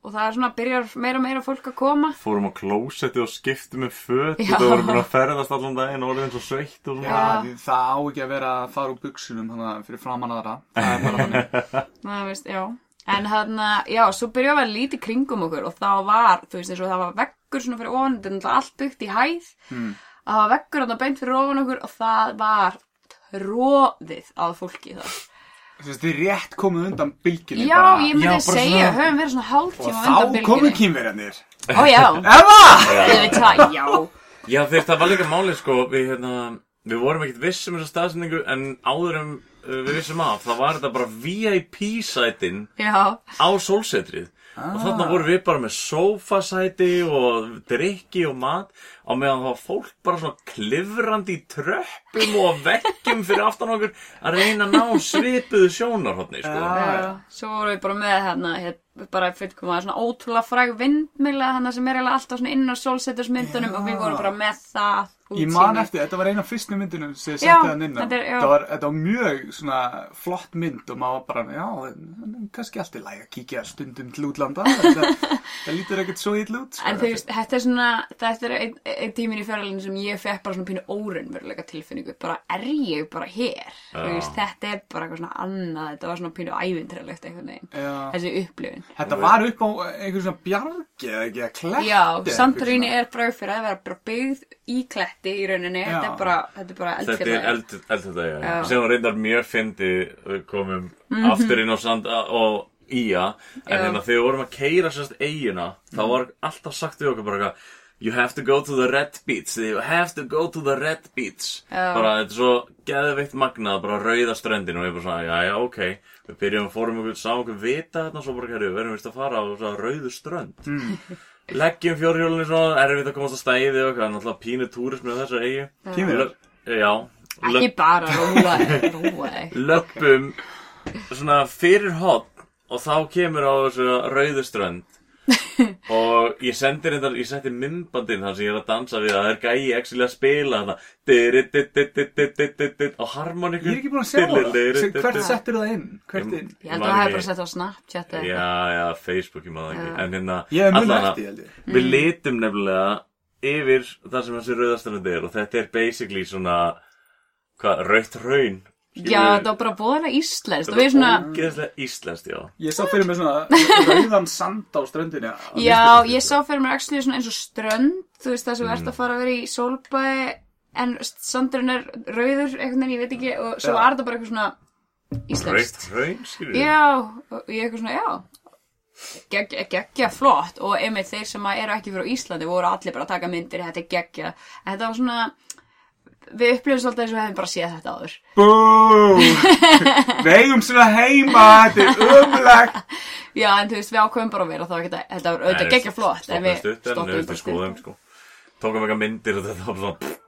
og það er svona, byrjar meira og meira fólk að koma. Fórum á klósetti og skiptum með föt Já. Þetta vorum að ferðast allan daginn og orðið eins og sveitt og já, svona því það á ekki að vera að fara úr þannig fyrir framan aðra Það er bara þannig [LAUGHS] Það veist, já. En hann, já, svo byrjaði að vera lítið kringum okkur og þá var, þú veist, eins og það var veggur svona fyrir ofan, þetta er náttúrulega allt byggt í hæð. Hmm. að það var veggur þarna beint fyrir ofan okkur og það var tróðið að fólki þar. Að þið rétt komið undan bylginni Já, bara. ég myndi Já, bara segja, svona- höfum verið svona Og hálftíma þá komu kýmverjarnir Ó já, ég veit það, já. Já, þeir, það var líka málið sko Við, hérna, við vorum ekkert viss um þessa staðsendingu En áður en uh, við vissum af Það var þetta bara VIP-sætin Já, á sólsetrið. Og þarna vorum við bara með sófasæti og drikki og mat á meðan það var fólk bara svona klifrandi í tröppum og veggjum fyrir aftan okkur að reyna að ná svipuðu sjónarhóttni sko. já. Svo vorum við bara með hérna, hérna bara fyrir koma svona ótrúlega fræg vindmila hérna sem er eiginlega alltaf svona inn á sólsetursmyndunum og við vorum bara með það Ég man eftir, þetta var eina af fyrstu myndunum sem ég setti hann inn á. þetta var, þetta var mjög svona flott mynd og maður var bara, já, kannski allt í lagi að kíkja stundum til útlanda. þetta, það lítur ekkert svo illa út. sko. En þú veist, þetta er svona, þetta er einn ein tíminn í fjöralinu sem ég fekk bara svona pínu óraunveruleika tilfinningu. Bara, er ég bara hér? Veist, þetta er bara eitthvað svona annað, þetta var svona pínu ævintræðilegt einhvern veginn. Já. Þessi upplifun. Þetta var upp á einhver svona bjargi eða ekki að kletti. Já, eitthvað svona. er bara fyrir að vera byggð í kletti í rauninni. Þetta er bara, þetta er bara Þetta er eld, eld þetta, já. Já. Sem var reyndar mjög fyndi, við komum Mhm. aftur inn á sand og ía, en Já. hérna þegar við vorum að keira sérst eigina, þá Mhm. var alltaf sagt við okkur bara eitthvað, You have to go to the red beach. You have to go to the red beach. Já. Bara, þetta er svo geðveikt magnað Bara rauða ströndin og ég bara svona, já, já, ok. Við byrjum að fórum okkur, sá okkur vita þarna Svo bara, herru, við verðum vist að fara á rauðu strönd. Mm. [LAUGHS] Leggjum fjórhjólunni svona, erfitt að komast að stæði og náttúrulega pínu túrismi á þessar eigi Kínverjar? Já, Ekki bara [LAUGHS] þig löpum svona fyrir hotn og þá kemur á þessu rauðu strönd [LAUGHS] og ég sendi reyndar, ég setti myndbandinn þar sem ég er að dansa við að það er gæi actually að spila þarna á harmoniku Ég er ekki búin að sjá það. Hvert settir það inn? Ég held að það hefur bara sett á Snapchat Já, já, Facebook, ég maður ekki En hérna. Við litum nefnilega yfir það sem þessi rauðaströnd er og þetta er basically svona hvað, rautt raun Já, það var bara bóðilega íslenskt. Og við svona Ógeðslega íslenskt, já. Ég sá fyrir mig svona rauðan sand á ströndinni. á Já, ég sá fyrir mér actually svona eins og strönd Þú veist það sem þú ert að fara að vera í sólbæði En sandurinn er rauður einhvern veginn, ég veit ekki Og svo var þetta bara eitthvað svona íslenskt. Raun, skilur Já, og ég eitthvað svona, já. Geggja, geggja flott. Og einmitt þeir sem að eru ekki fyrir Íslandi voru allir bara að taka myndir, þetta er geggja. En þetta var svona við upplifum svolítið eins og við hefum bara séð þetta áður Bú! [LAUGHS] Við eigum svona heima, þetta er umlegt. já, en þú veist, við ákveðum bara að vera þá geta, þetta var auðvitað geggja flott en við en við bara skoðum, sko Tókum eitthvað myndir og þetta var svona pff.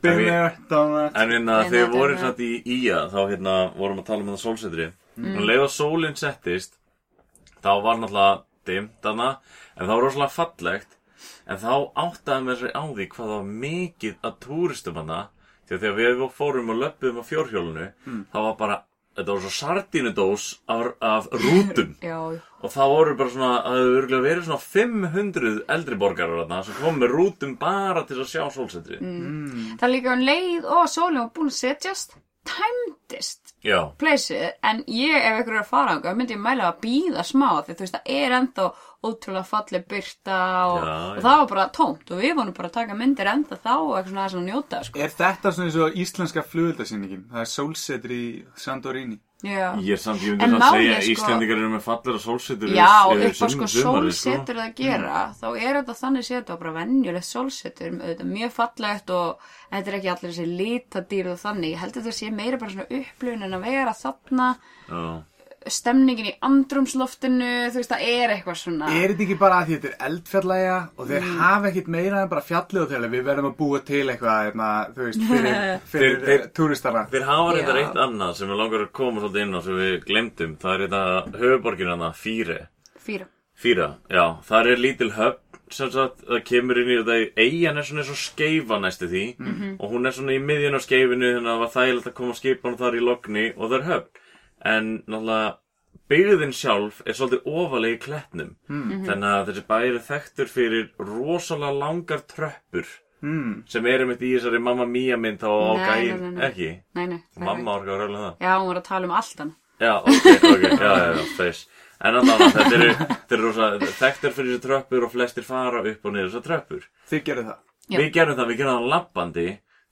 Been við-. En hérna, Nei, þegar við vorum satt í Ía þá hérna, vorum að tala um þetta sólsetri Mm. og leið að sólinn settist þá var náttúrulega dimmt þarna en það var rosalega fallegt en þá áttaði mér sér á því hvað það var mikið að túristum hana því að þegar við fórum og löpum á fjórhjólinu Mm. þá var bara, þetta var svo sardínudós af, af rútum. [LAUGHS] Já, og það voru bara svona, það hefur örgulega verið svona 500 eldri borgarar þarna sem kom með rútum bara til að sjá sólsetri Mm. það er líka um leið og sólinn var búin að setjast tæmdist Já, pleysið, en ég ef ykkur er að fara ánga, myndi ég mæla að býða smá því þú veist, það er ennþá ótrúlega falleg byrta og, Já, og já. það var bara tómt og við vonum bara að taka myndir ennþá þá og eitthvað svona þess að njóta sko. Er þetta svona eins og íslenska flugöldasýningin? Það er sólsetri í Sandorini. Já, Ég er samt, ég myndi málið, segja að sko- Íslendingar eru með fallir og sólsetur Já, upp á sko sumarið, sólsetur að gera þá er þetta þannig séð þetta bara venjulegt sólsetur auðvitað mjög fallegt og þetta er ekki allir þessi litadýr og þannig. Ég held að þetta sé meira bara svona upplifun en að vera þarna. Já, stemningin í andrumsloftinu þú veist það er eitthvað svona. Er þetta ekki bara að því þetta er eldfjallæja og þeir hafa ekkit meira en bara fjallið og þegar við verðum að búa til eitthvað, hérna, þú veist, fyrir, [LAUGHS] fyrir Þeir- þeir- túristana. Þeir hafa reyndar Já. eitt annað sem við langar að koma svolítið inn á sem við glemdum Það er þetta höfuborgin hana, Fíre. Fýra Fíra, já, þar er lítil höfn sem sagt, það kemur inn í þetta eigin er svona eins og skeifa næstu því. Og hún er svona í miðjun á skeifinu þannig að það var þægilegt að koma skipan þar í logni og það er höfn en náttúrulega byggðin sjálf er svolítið ofalega í klettnum. Þannig að þessi bæri er þekktur fyrir rosalega langar tröppur Mm. sem er einmitt í þessari Mamma Mia mynd þá á Nei, gæin, nei, nei, ekki? Nei, nei, nei, Mamma orka að röfla það. Já, hún var að tala um allt hann Já, ok, ok, já, já, já, þess. En allavega, þetta eru, eru rosa þekktir fyrir þessi tröppur og flestir fara upp og niður þessar tröppur. Þið gerðu það. Já. Við gerum það, við gerum það lappandi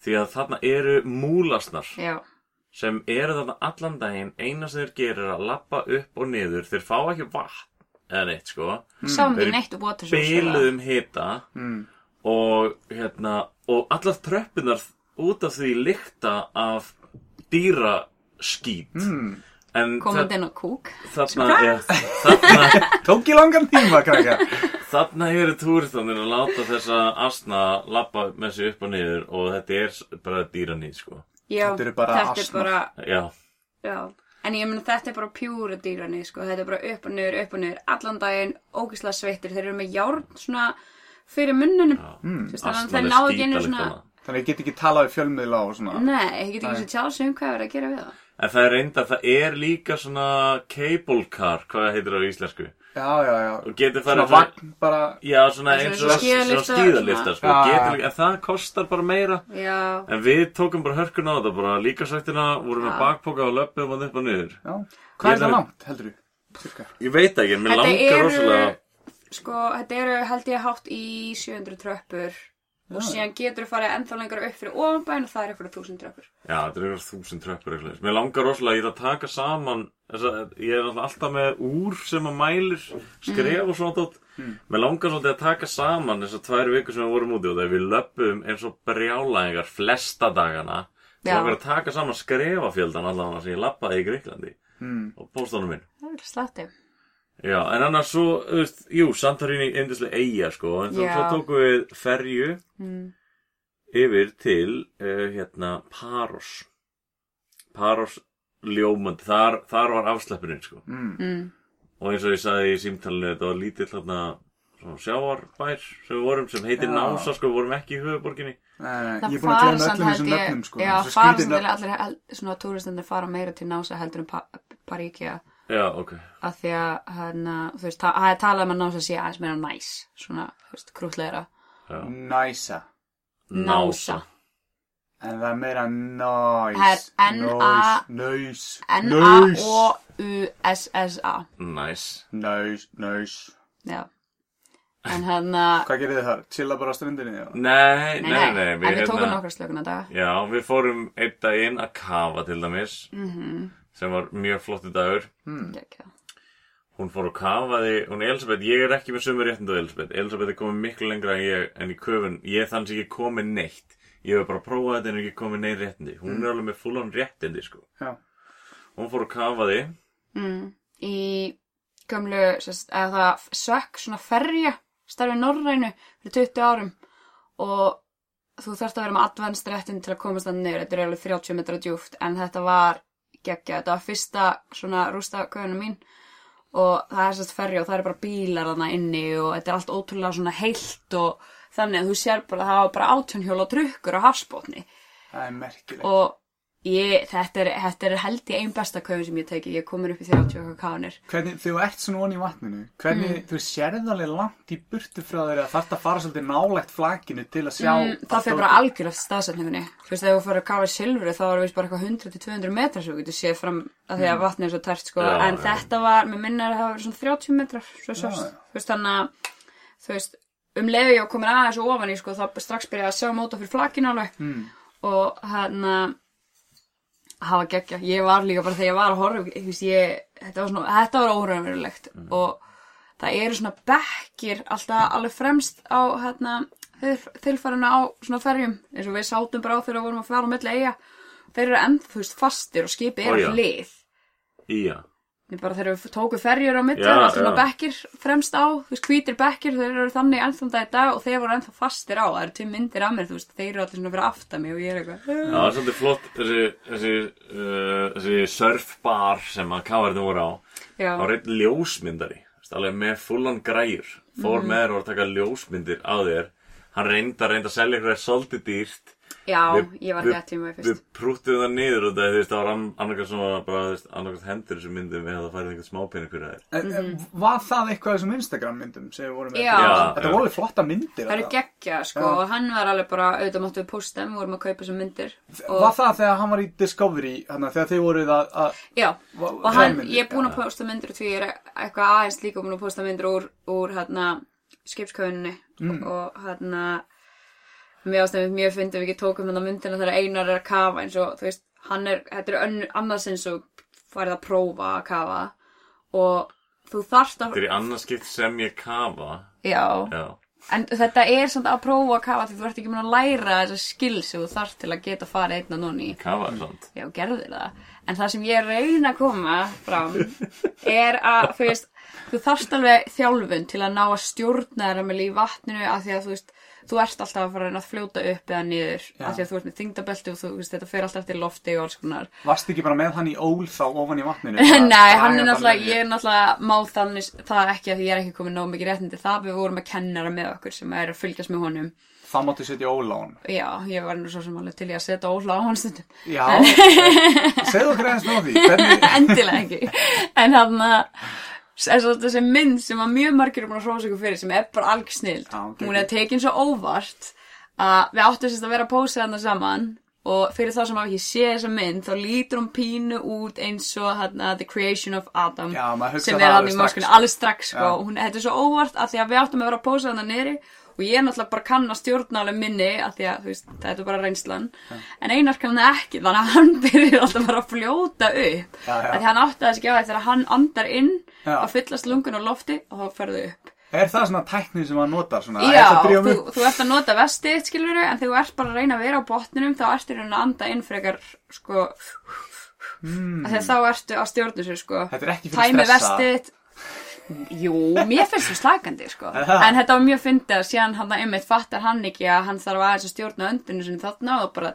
því að þarna eru múlasnar. Já, sem eru þarna allan daginn eina sem þeir gerir er að lappa upp og niður þeir fá ekki vatn eða neitt, sko sáum Þeir neitt og bóta svo Biluðum hita Mm. og hérna og allar tröppunar út af því lykta af dýraskít Mm. en Komandi inn á kúk þarna, ja, þarna [LAUGHS] Tók í langan tíma, krakka. [LAUGHS] Þarna eru túristanir að láta þessa asna lappa með sig upp og niður og þetta er bara dýranýð, sko. Já, Þetta eru bara þetta er asnar. bara Já, Já, en ég meina þetta er bara pjúra dýrani, sko, þetta er bara upp og niður, upp og niður, allan daginn, ógislega sveittir, þeir eru með járn svona fyrir munnunum, mm, þannig að þeir náðu ekki einu svona, Þannig að ég get ekki talað við fjölmiðla og svona. nei, ég get ekki svo tjáð sig um hvað er að gera við það. en það er reynda, það er líka svona cable car, hvað heitir það á íslensku? Já, já, já. Og getur Svona farið... vagn bara. Já, svona eins svona og svona skíðaliftar, sko. Já, Getur en það kostar bara meira. Já, En við tókum bara hörkuna á þetta, bara líka sættina, vorum með bakpoka og löpum hann upp og niður. Já. Hvað er það langt, heldur þú? Cirka. Ég veit ekki, en mér langar rosalega... sko, þetta eru held ég hátt í 700 tröppur og síðan getur þú farið ennþá lengra upp fyrir ofanbæn og það er eitthvað þúsund tröppur. Já, þetta er eitthvað þúsund tröppur eitthvað. Mér langar rosalega, ég er að taka saman, þessa, ég er alltaf með úr sem að mælir, skref og svona tótt. Mér langar svolítið að taka saman þessar tvær vikur sem við vorum úti og þegar við löpum eins og brjálæðingar flesta dagana. Mér Já. langar að taka saman skrefafjöldan allavega sem ég lappaði í Greiklandi Mm. og póstunum minn. Já, en annars svo, þú veist, jú, Santorini yndislega eiga, sko, en svo tókum við ferju Mm. yfir til, uh, hérna, Paros. Paros ljómandi, þar, þar var afsleppurinn, sko. Mm. Og eins og ég sagði í símtalinu, þetta var lítill, hérna, svona sjáarbær sem við vorum, sem heitir Já. Nása, sko, við vorum ekki í höfuborginni. Nei, nei, ég er búin að samt öllum þessum nöfnum sko. já, Þessi fara skrýtin samt nöfn. allir, svona túristendur fara meira til nása heldur en pa Paríkja Já, ok. af því að hérna, þú veist, það það er talað um að nása sé aðeins meira næs, svona, þú veist, krútleira. Já. Næsa. Nása. En það er meira næs. Það er Næs. N-A-O-U-S-S-A. Nice. Næs. Næs. Já. En hann að, Hvað gerir þið þar? Chilla bara á strandinni? Nei, nei, nei, nei, nei, en við tókum hérna- nokkra slökuna daga. Já, við fórum einn daginn að kafa til dæmis, Mhm. Sem var mjög flottu dagur. Hmm. Hún fór og kafaði, hún Elisabeth, ég er ekki með sömu réttindu Elisabeth. Elisabeth er komin miklu lengra en ég, en í köfun, ég er þannig sem ekki komin neitt. Ég hef bara prófað þetta en ekki komin neitt réttindi. Hún er alveg með fullan réttindi, sko. Já. Hún fór og kafaði, Mm. Í gömlu, sérst, eða það sökk svona ferja, starfið Norrænu fyrir 20 árum og þú þarft að vera með advanced réttin til að komast það niður, þetta er alveg 30 metra djúft en þetta var geggja, þetta var fyrsta svona rústa köðunum mín og það er sérst ferja og það er bara bílar þarna inni og þetta er allt ótrúlega svona heilt og þannig að þú sér bara að það var bara átjónhjól og drukkur á hafsbótni Það er merkilegt. og ég, þetta er, þetta er held ég ein besta köfun sem ég teki, ég er komin upp í 30 okkar káðanir Hvernig, þegar þú ert svona onni í vatninu, hvernig, Mm. þú sérð alveg langt í burtu frá þeir að að fara svolítið nálægt flakinu til að sjá... mm, það fyrir bara algjörlega staðsetningunni. Þú veist, þegar þú fyrir að kafa í silfri þá var við bara eitthvað 100-200 metrar sem þú getur séð fram að því að vatnið er svo tært sko. Já, en já. þetta var, mér minna að það var svona 30 metrar svo sást, já. þú veist, þannig að þú veist, um leiðu ég var komin aðeins og ofan í sko, Mm. var geggja, ég var líka bara þegar ég var að horfa, ég, þetta var svona, þetta var óraunverulegt. Og það eru svona bekkir alltaf alveg fremst á hérna, þilfærinu á svona ferjum, eins og við sátum bara á þegar við vorum að fara á milli eiga, þeir eru ennþá, þú veist, fastir og skipið er hlið. Bara þegar við tókum ferjur á Já, það var svona bekkir fremst á, þú veist, hvítir bekkir, þeir eru þannig ennþá þetta í dag og þeir voru ennþá fastir á, það eru tveim myndir af mér, þú veist, þeir eru allir svona fyrir aftan mig og ég er eitthvað, Já, það er svolítið flott þessi, þessi, uh, þessi surfbar sem að kafarnir voru á. já, Það var einn ljósmyndari, alveg með fullan græjur. Fór Mhm. með þér og var að taka ljósmyndir á þér. Hann reynda, reynda að selja eitthvað svolítið dýrt. Já, Við- ég var við- ekki að tíma Við fyrst. prúttuðum það niður og það, það var annarkast svona, bara, annarkast hendur þessu myndum við að færa eitthvað smápening fyrir þær. En, en var það eitthvað þessum Instagram myndum sem við vorum með? Já. Já, Þetta voru flotta myndir. Það eru geggja, sko, Já. og hann var alveg bara, auðvitað máttu við posta, við vorum að kaupa þessum myndir. Var það þegar hann var í Discovery, hana, þegar þið voruð að... að Já, og hann, ég er búin að posta myndir því ég er eitthvað aðeins líka búin að posta myndir úr, úr hérna, skipskauninni Mm. og hérna, mér ástæðum mjög fyndið við ekki tókum hérna myndina þegar Einar er að kafa eins og, þú veist, hann er, þetta er önn, annarsins og farið að prófa að kafa og þú þarft að, Þetta er annarskipt sem ég kafa. já, Já. En þetta er samt að prófa að kafa því þú ert ekki mun að læra þessa skills sem þú þarf til að geta farið einn og núni. Kafa er sant. Já, gerðu það. En það sem ég reyna að koma fram er að, þú veist, þú þarft alveg þjálfun til að ná að stjórna þeirra með í vatninu af því að þú veist, þú ert alltaf að fara að að fljóta upp eða niður af því að þú ert með þingdabelti og þú veist, þetta fer alltaf eftir lofti og alls konar. Varst ekki bara með hann í ól þá ofan í vatninu? [LAUGHS] Nei, hann er náttúrulega, ég er náttúrulega má þannig það ekki að ég er ekki komið nóg mikið réttindi það við vorum með kennara með okkur sem er að fylgjast með honum. Það máttu setja ól á hann. Já, ég var nú svo sem alveg til ég að setja óhla á hann stundum. Já, [LAUGHS] segðu okkur eins með því. Endilega ekki. En hann að þessi mynd sem að mjög margir er búin að hrósa ykkur fyrir sem er bara alg snild. Já, ok. Hún er tekin svo óvart að við áttum sérst að vera að pósa þarna saman og fyrir þá sem hafa ekki séð þessa mynd þá lítur hún pínu út eins og hérna, The Creation of Adam Já, sem það er hann alveg strax, moskunni sko. alveg strax sko. Já. hún, þetta er svo óvart að því að við áttum að vera að pósa þannig nýri og ég er náttúrulega bara kann að stjórna alveg minni að því að veist, þetta er bara reynslan. En Einar kann það ekki þannig að hann [LAUGHS] byrjar alltaf bara að fljóta upp. Já, já. að því hann átti þess ekki á því þegar hann andar inn að fyllast lungun á lofti og þá ferðu upp. Er það svona tækni sem maður notar svona? Já, þú, þú ert að nota vestið, skilur en þegar þú ert bara að reyna að vera á botninum þá ertu í rauninni að anda inn frekar sko mm. þá ertu að stjórna sér sko. Tæmi vestið Jú, mér finnst það slagandi sko Er en þetta var mjög fyndið að síðan hann einmitt fattar hann ekki að hann þarf aðeins að stjórna öndinu sinni þarna og bara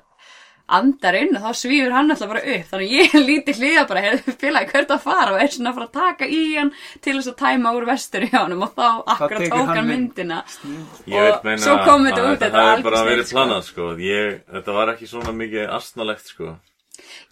andar inn og þá svífur hann alltaf bara upp þannig að ég [LAUGHS] líti hlýða bara hefur félagi hvert að fara og er svona að fara að taka í hann til þess að tæma úr vestur í honum og þá akkurat tók hann hann mynd. myndina Og svo kom þetta út, þetta hefði bara verið sko. planað sko. ég, Þetta var ekki svona mikið astnalegt sko.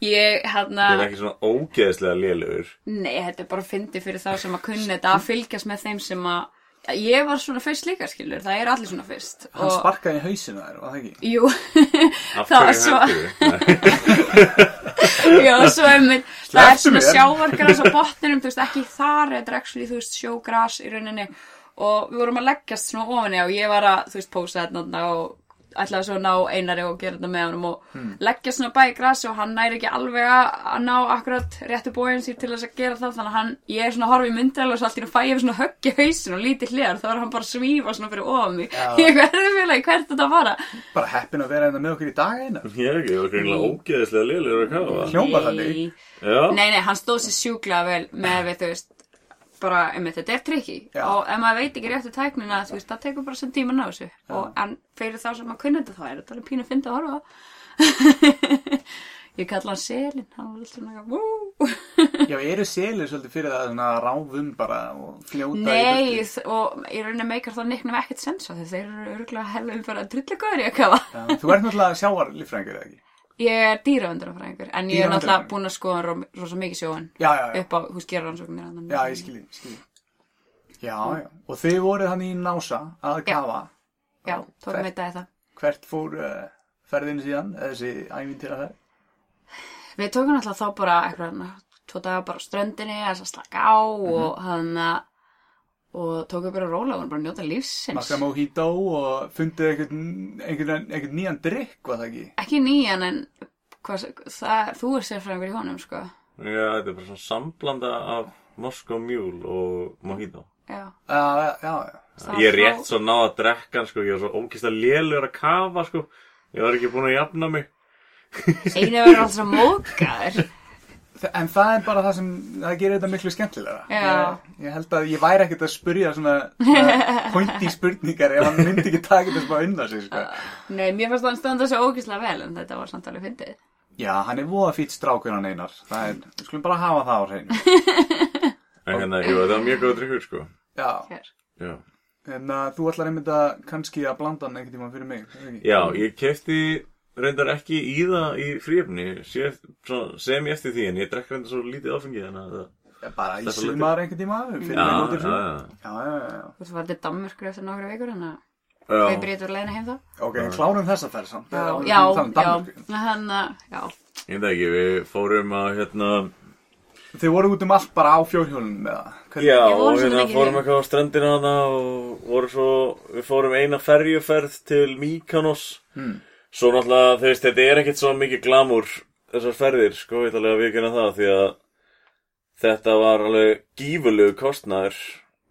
Ég hérna Ég er ekki svona ógeðslega lélugur nei, þetta er bara fyndið fyrir þá sem að kunni þetta að fylgjast með þeim sem að ég var svona fyrst líka skilur það er allir svona fyrst. Hann sparkaði í hausinu þær, var það ekki? Jú, [LAUGHS] Af það var hverju svo heldur [LAUGHS] Já, svo einmitt [LAUGHS] Það er svona mér. sjávargras á botninum Þú veist, ekki þar Þetta er actually, þú veist, sjógras í rauninni. Og við vorum að leggjast svona ofinni Og ég var að, þú veist, pósa þetta Og ætlaði svo að ná einari og gera þetta með honum Og Hmm. leggja svona bæði grasi Og hann næri ekki alveg að ná akkurat Réttu bóin sér til þess að gera það Þannig að hann, ég er svona að horfa í myndalega Og svo allt í nú fæ ég svona höggja hausin og lítið hliðar Þá er hann bara að svífa svona fyrir ofan mig Já. Ég verði félagi, hvert þetta að fara Bara heppin að vera hérna með okkur í dag eina. Ég er ekki, ég var greinlega ógeðslega lélugur að kafa Hljómar þannig. Nei. Já, Nei, nei, hann stóð sér sjúklega vel með við, þú veist, bara, einmitt, þetta er trikki og ef maður veit ekki réttu tæknina, þú veist, það tekur bara sem tíma að ná þessu og en fyrir þá sem maður kunni þetta þá er þetta alveg pínu fyndi að horfa á. [LAUGHS] Ég kalla hann selin, hann var alltaf náttúrulega, wú! Já, eru selir svolítið fyrir það svona ráfum bara og fljóta í Nei, burtu? þ- og í rauninni meikar það nicknum ekkert sens á því þeir eru örgulega hefðum bara drullegöður í að kafa. Þú ert náttúrulega sjávar líffræðingur, eða ekki? Ég er dýravöndunarfræðingur, en ég er náttúrulega búin að skoða ro- rosa mikið sjóin Já, já, já. upp á, hús, gera rannsóknir. þarna. Já, ég skilji, skilji. Já, já. Og þið voruð hann í Nása að kafa. Já, tókum hvert- þetta eða. Hvert fór uh, ferðin síðan, þessi ævintýra ferð? Við tókum alltaf þá bara eitthvað, tvo daga bara á ströndinni, að slaka á og hann og tókum bara róla og bara að njóta lífsins. Massa mojito og fundið einhvern, einhvern, einhvern nýjan drikk, var það ekki? Ekki nýjan en hvað, það, þú er sérfræðingur í honum, sko. já, þetta er bara svona samblanda af Moscow Mule og Mojito Já. Já, já, já. Ég er rétt svo náð að drekka sko, ég var svo ógeðslega lélugur að kafa sko. Ég var ekki búin að jafna mig Einu verður alltaf mókaður. En það er bara það sem, það gerir þetta miklu skemmtilega. Ég, ég held að ég væri ekkert að spurja svona, svona [LAUGHS] pointi spurningar ef hann myndi ekki taka þetta bara undan sig, sko. Nei, mér fannst það standa svo ógíslega vel en þetta var samt alveg fyndið. Já, hann er voða fýtt strákur hann einar. Það er, við skulum bara hafa það á hreinu. [LAUGHS] En hérna, jú, þetta var mjög góð drikkur sko. Já, Hér. Já, en uh, þú ætlar einmitt að kannski að blanda hann einhvern tímann fyrir mig, er það ekki? Já ég kefti reyndar ekki í það í fríöfni sem ég eftir því en ég drekk reyndar svo lítið áfengi að Já, Bara í sumar einhvern tíma, fyrir Já, já, já, Já, já, já, já. Þú veist, var þetta Danmörkur eftir nokkra vikur, þannig að já. við breytum leiðina heim þá. Ok, klárum þessa ferð samt. Já, já, við já, hann, já, Ég veit ekki, við fórum að hérna Þið voru út um allt bara á fjórhjólunum með það. Já, og hérna fórum heim. eitthvað á strandina hana og voru svo, við fórum eina ferjuferð til Mykonos Hmm. Svo náttúrulega, þú veist, þetta er ekkert svo mikið glamúr þessar ferðir, sko, ég ætlalega að við það því að þetta var alveg gífurlegu kostnaður,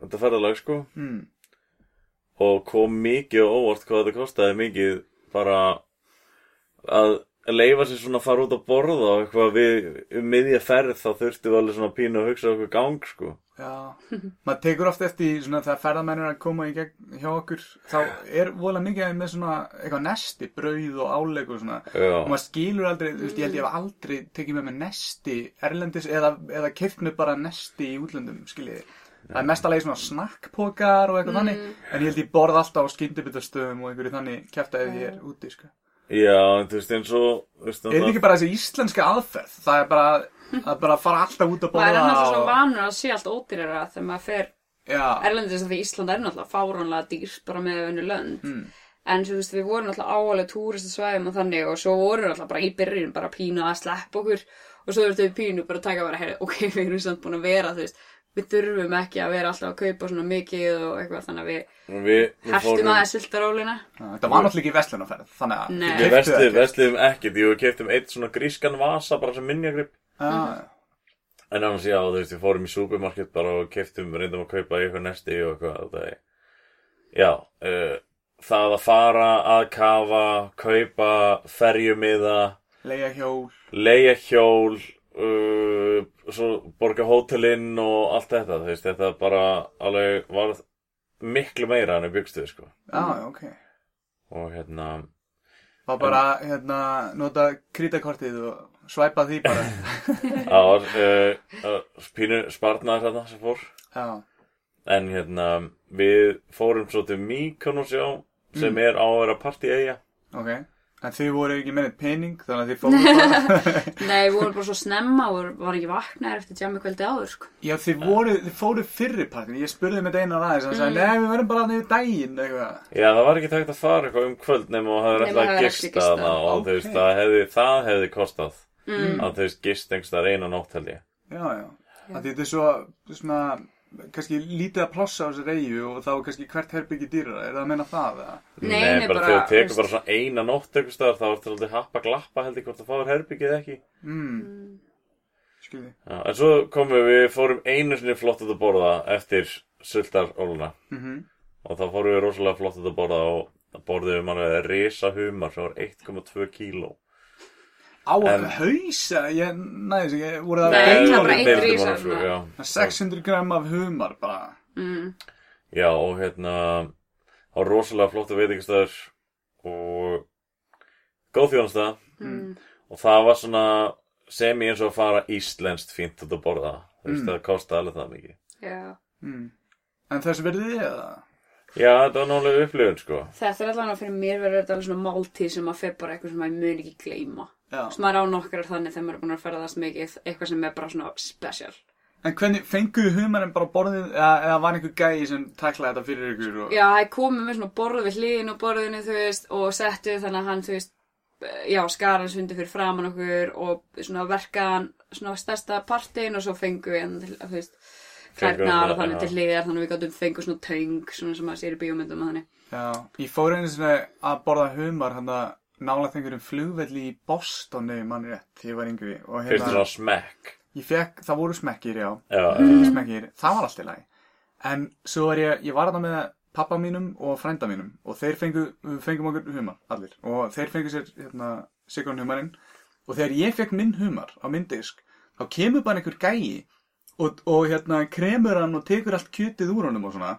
þetta ferðalag, sko Hmm. og kom mikið og óvart hvað þetta kostaði mikið bara að leifa sér svona að fara út að borða og eitthvað við um miðja ferð þá þurftum við alveg svona pínu að hugsa okkur gang sko. Já, [LAUGHS] maður tekur oft eftir svona þegar ferðamenn er að koma í gegn hjá okkur þá er vola mikið með svona eitthvað nesti, brauð og áleg og svona. Já. og maður skilur aldrei, þú veist, ég held ég hef aldrei tekið með mig nesti erlendis eða, eða keift með bara nesti í útlöndum, skiljið það er mestalegi svona snakkpokar og eitthvað þannig en ég held ég borð alltaf á skyndibittastöðum og einhverju þannig kæft að ég er úti, sko. Já, en þú veist eins og Er þetta ekki bara þessi íslenska aðferð? Það er bara að bara fara alltaf út að maður er borða náttúrulega svo og... vanur að sé allt ódýrara þegar maður fer Já, erlendis því Ísland er náttúrulega fáránlega dýr bara með önnu lönd. Mm. En svo, þú veist, við vorum alltaf áalega túristasvæðum og þannig og svo vorum við alltaf bara í byrjun bara pínu að sleppa okkur og svo þurftum við pínu bara að taka bara, heyri, ok, [LAUGHS] við erum samt búin að vera, þú veist, við þurfum ekki að vera alltaf að kaupa svona mikið og eitthvað þannig að við við, við fórum aðeins sultarólina. Já, Þetta var náttúrulega ekki vestlunarferð, að Við vestlum ekkert, jú, við keftum eitt svona grískan vasa bara sem minjagrip Já, En annars já, þú veist, við fórum í supermarket bara og keftum, reyndum að kaupa eitthvað nesti og eitthvað það Já, uh, það að fara að kafa, kaupa, ferjumiða, Leia hjól. leia hjól, uh, svo borga hótelinn og allt þetta, þú veist, þetta bara alveg var miklu meira en við byggstuð, sko. Já, já, ok. Og hérna, Var bara, hérna, nota krítakortið og svæpa því bara það var uh, pínu sparnaður þarna sem fór. Já, En hérna, við fórum svo til Mykonos já, sem er á að vera partíeigja. ok En þið voru ekki með pening, þannig að þið fóru [LAUGHS] bara [LAUGHS] Nei, við vorum bara svo snemma og var ekki vaknaðir eftir tjámi kvöldi áður, sko. Já, þið voru, þið fóru fyrri partin Ég spurði með einar aðeins, hann sagði, nei, við verðum bara niður daginn, eitthvað Já, það var ekki tægt að fara eitthvað um kvöld nema og hafði Nema alltaf hafðir gist ekki gistað. þarna og Ok. þú veist, það hefði, það hefði kostað Mm. að veist, gist einhverstaðar eina nótt held ég. Já, já, að þetta er svo, svona, kannski lítið að plossa á þessu reyju og þá er kannski hvert herbyggi dýrara, er það að meina það, eða? Nei, nei, bara, þegar þú tekur bara svona eina nótt einhverstaðar þá er þetta alltaf happa glappa held ég hvort það fáir herbyggið ekki. Mm, skilði Já, en svo komum við, við fórum einu sinni flott að borða eftir sultaróluna mm og þá fórum við rosalega flott að borða og borðum alveg risa humar sem var 1,2 kíló. Á En- hausa, ég næði þess ekki, voru það Nei, það er bara svona. já. 600 gram af humar bara Mm. Já, og hérna var rosalega flottu veitingastæður og góð þjónasta Mm. og það var svona semi eins og að fara íslenskt fínt að borða þú veist, Mm. það kosti alveg það mikið Já. mm. En þessu verðið þið eða? Já, þetta var nálega upplifun, sko Þetta er allavega fyrir mér verður þetta alveg svona máltíð sem að fer bara eitthvað sem maður mun ekki gleyma. Já. Svo maður á nokkrar þannig þegar maður er búin að ferðast mikið, eitthvað sem er bara svona special. En hvernig, fenguðu humarinn bara borðið eða, eða var einhver gæi sem taklaði þetta fyrir ykkur og... Já, það komið með svona borð við hliðin og borðinu, þú veist, og settu þannig að hann, þú veist, já, skar hans undir fyrir framan okkur og svona verkaðan svona stærsta partin og svo fengu við hann til, þú veist, hann, og þannig til hliðar, þannig að við gáttum fengu svona töng, svona sem maður sér í bíómyndum og þannig. Já, ég fór einu sinni að borða humar hann að nála þengurum flugvelli í Boston ef mann rétt, þegar ég var yngri. Og Fyrst hérna, svona smekk. Ég fekk, það voru smekkir, já. Já, smekkir, það var allt í lagi. En svo var ég, ég var þarna með pappa mínum og frænda mínum og þeir fengu, fengum okkur humar, allir. Og þeir fengu sér, hérna, sigrun humarinn. Og þegar ég fekk minn humar á minn disk, þá kemur bara einhver gæi og, og hérna kremur hann og tekur allt kjötið úr honum og svona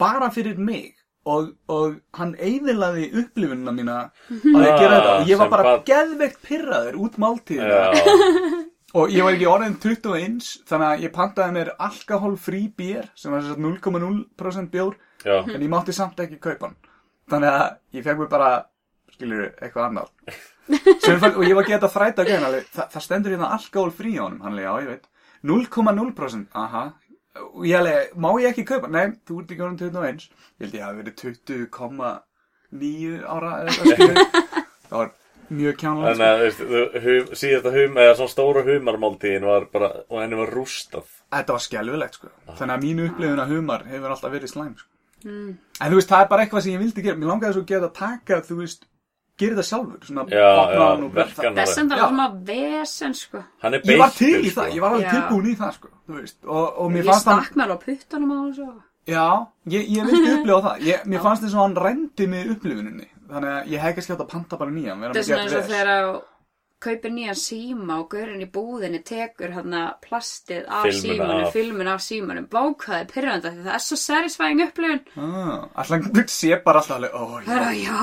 bara fyrir mig og, og hann eyðilaði upplifunina mína að ég gera þetta. Og ég var bara geðveikt pyrraður út máltíðina. [LAUGHS] Og ég var ekki orðin 21 þannig að ég pantaði mér alkoholfrí bér sem var þess að 0,0% bjór já. en ég mátti samt ekki kaupa hann. Þannig að ég fekk mér bara skilur eitthvað annað. [LAUGHS] Sem fann, og ég var gett að þræta að gæna það, það stendur hérna alkoholfrí á honum. Hann já ég veit. 0,0% aha og ég alveg, má ég ekki kaupa? Nei, þú ert ekki orðin 21 ég held ég hafi verið 20,9 ára [LAUGHS] það var mjög kjánlega Þannig að, þú veist, þú- hum, síðasta hum, eða svona stóra humarmáltíðin var bara, og henni var rústað. Þetta var skelfilegt sko. Þannig að mínu upplifun að humar hefur alltaf verið slæm sko. En þú veist, það er bara eitthvað sem ég vildi gera. Mér langaði svo að geta að taka, þú veist Gera það sjálfur, svona Já, opna já, hann og verkan það- Þess að það var svona vesen, sko. Hann er Ég var til í sko. það, ég var alveg tilbúin í það sko Þú veist, og, og mér Ég fannst hann stakk mér á puttanum á þessu. Já, ég, ég vildi upplifa það ég, Mér [LAUGHS] fannst þess að hann rendi með upplifuninni Þannig að ég hef kannski átt að panta bara nýjan vera Þetta er með svona eins og þegar að kaupir nýjan síma og gaurinn í búðinni tekur hann plastið af Filmuna símanum, af. filmun af símanum, bákaði pyrranda því það er svo satisfying upplifun. ah, Alltaf sé bara alltaf alveg Ó, já, Bara, já,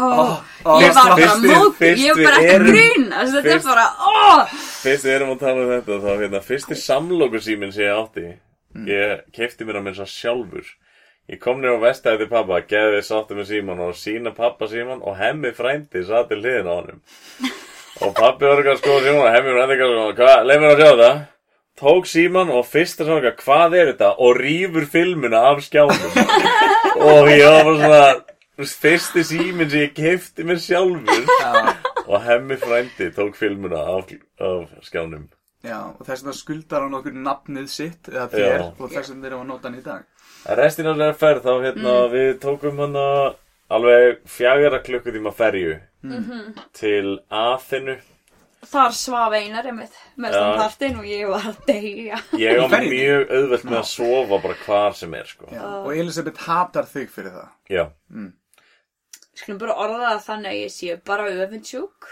ó, ég var bara fyrst við- mók, fyrst ég við var bara ekki erum- grun, þetta er fyrst- bara, óh! Fyrst við erum að tala um þetta, þá hérna, fyrsti samlokusíminn sem ég átti, ég kefti mér að minn svo sjálfur. Ég kom nýr á vestæði til pappa, geði sáttu með síman og sína pappa síman og hemmi frændi satt til hliðin á honum. Og pappi var eitthvað að skoða síman og hemmi frændi eitthvað svona, hvað, leið mér að sjá þetta? Tók síman og fyrsta svona, eitthvað, hvað er þetta? Og rýfur filmuna af skjánum. [LAUGHS] og ég var bara svona, fyrsti síminn sem ég kefti mér sjálfur og hemmi frændi tók filmuna af, af skjánum Já, og þess vegna skuldar hann okkur nafnið sitt eða þér Já. og þess vegna erum við að nota hann í dag. að restin af þeirra ferð þá hérna við tókum hana alveg fjagra klukkutíma ferju til Aþenu Þar svaf einar einmitt Mest Já. um partinn og ég var að deyja ég á ferjunni? mjög auðvelt með að sofa bara hvar sem er sko Já. Og Elisabeth hatar þig fyrir það. já, Skulum bara orða það þannig að ég sé bara öfundsjúk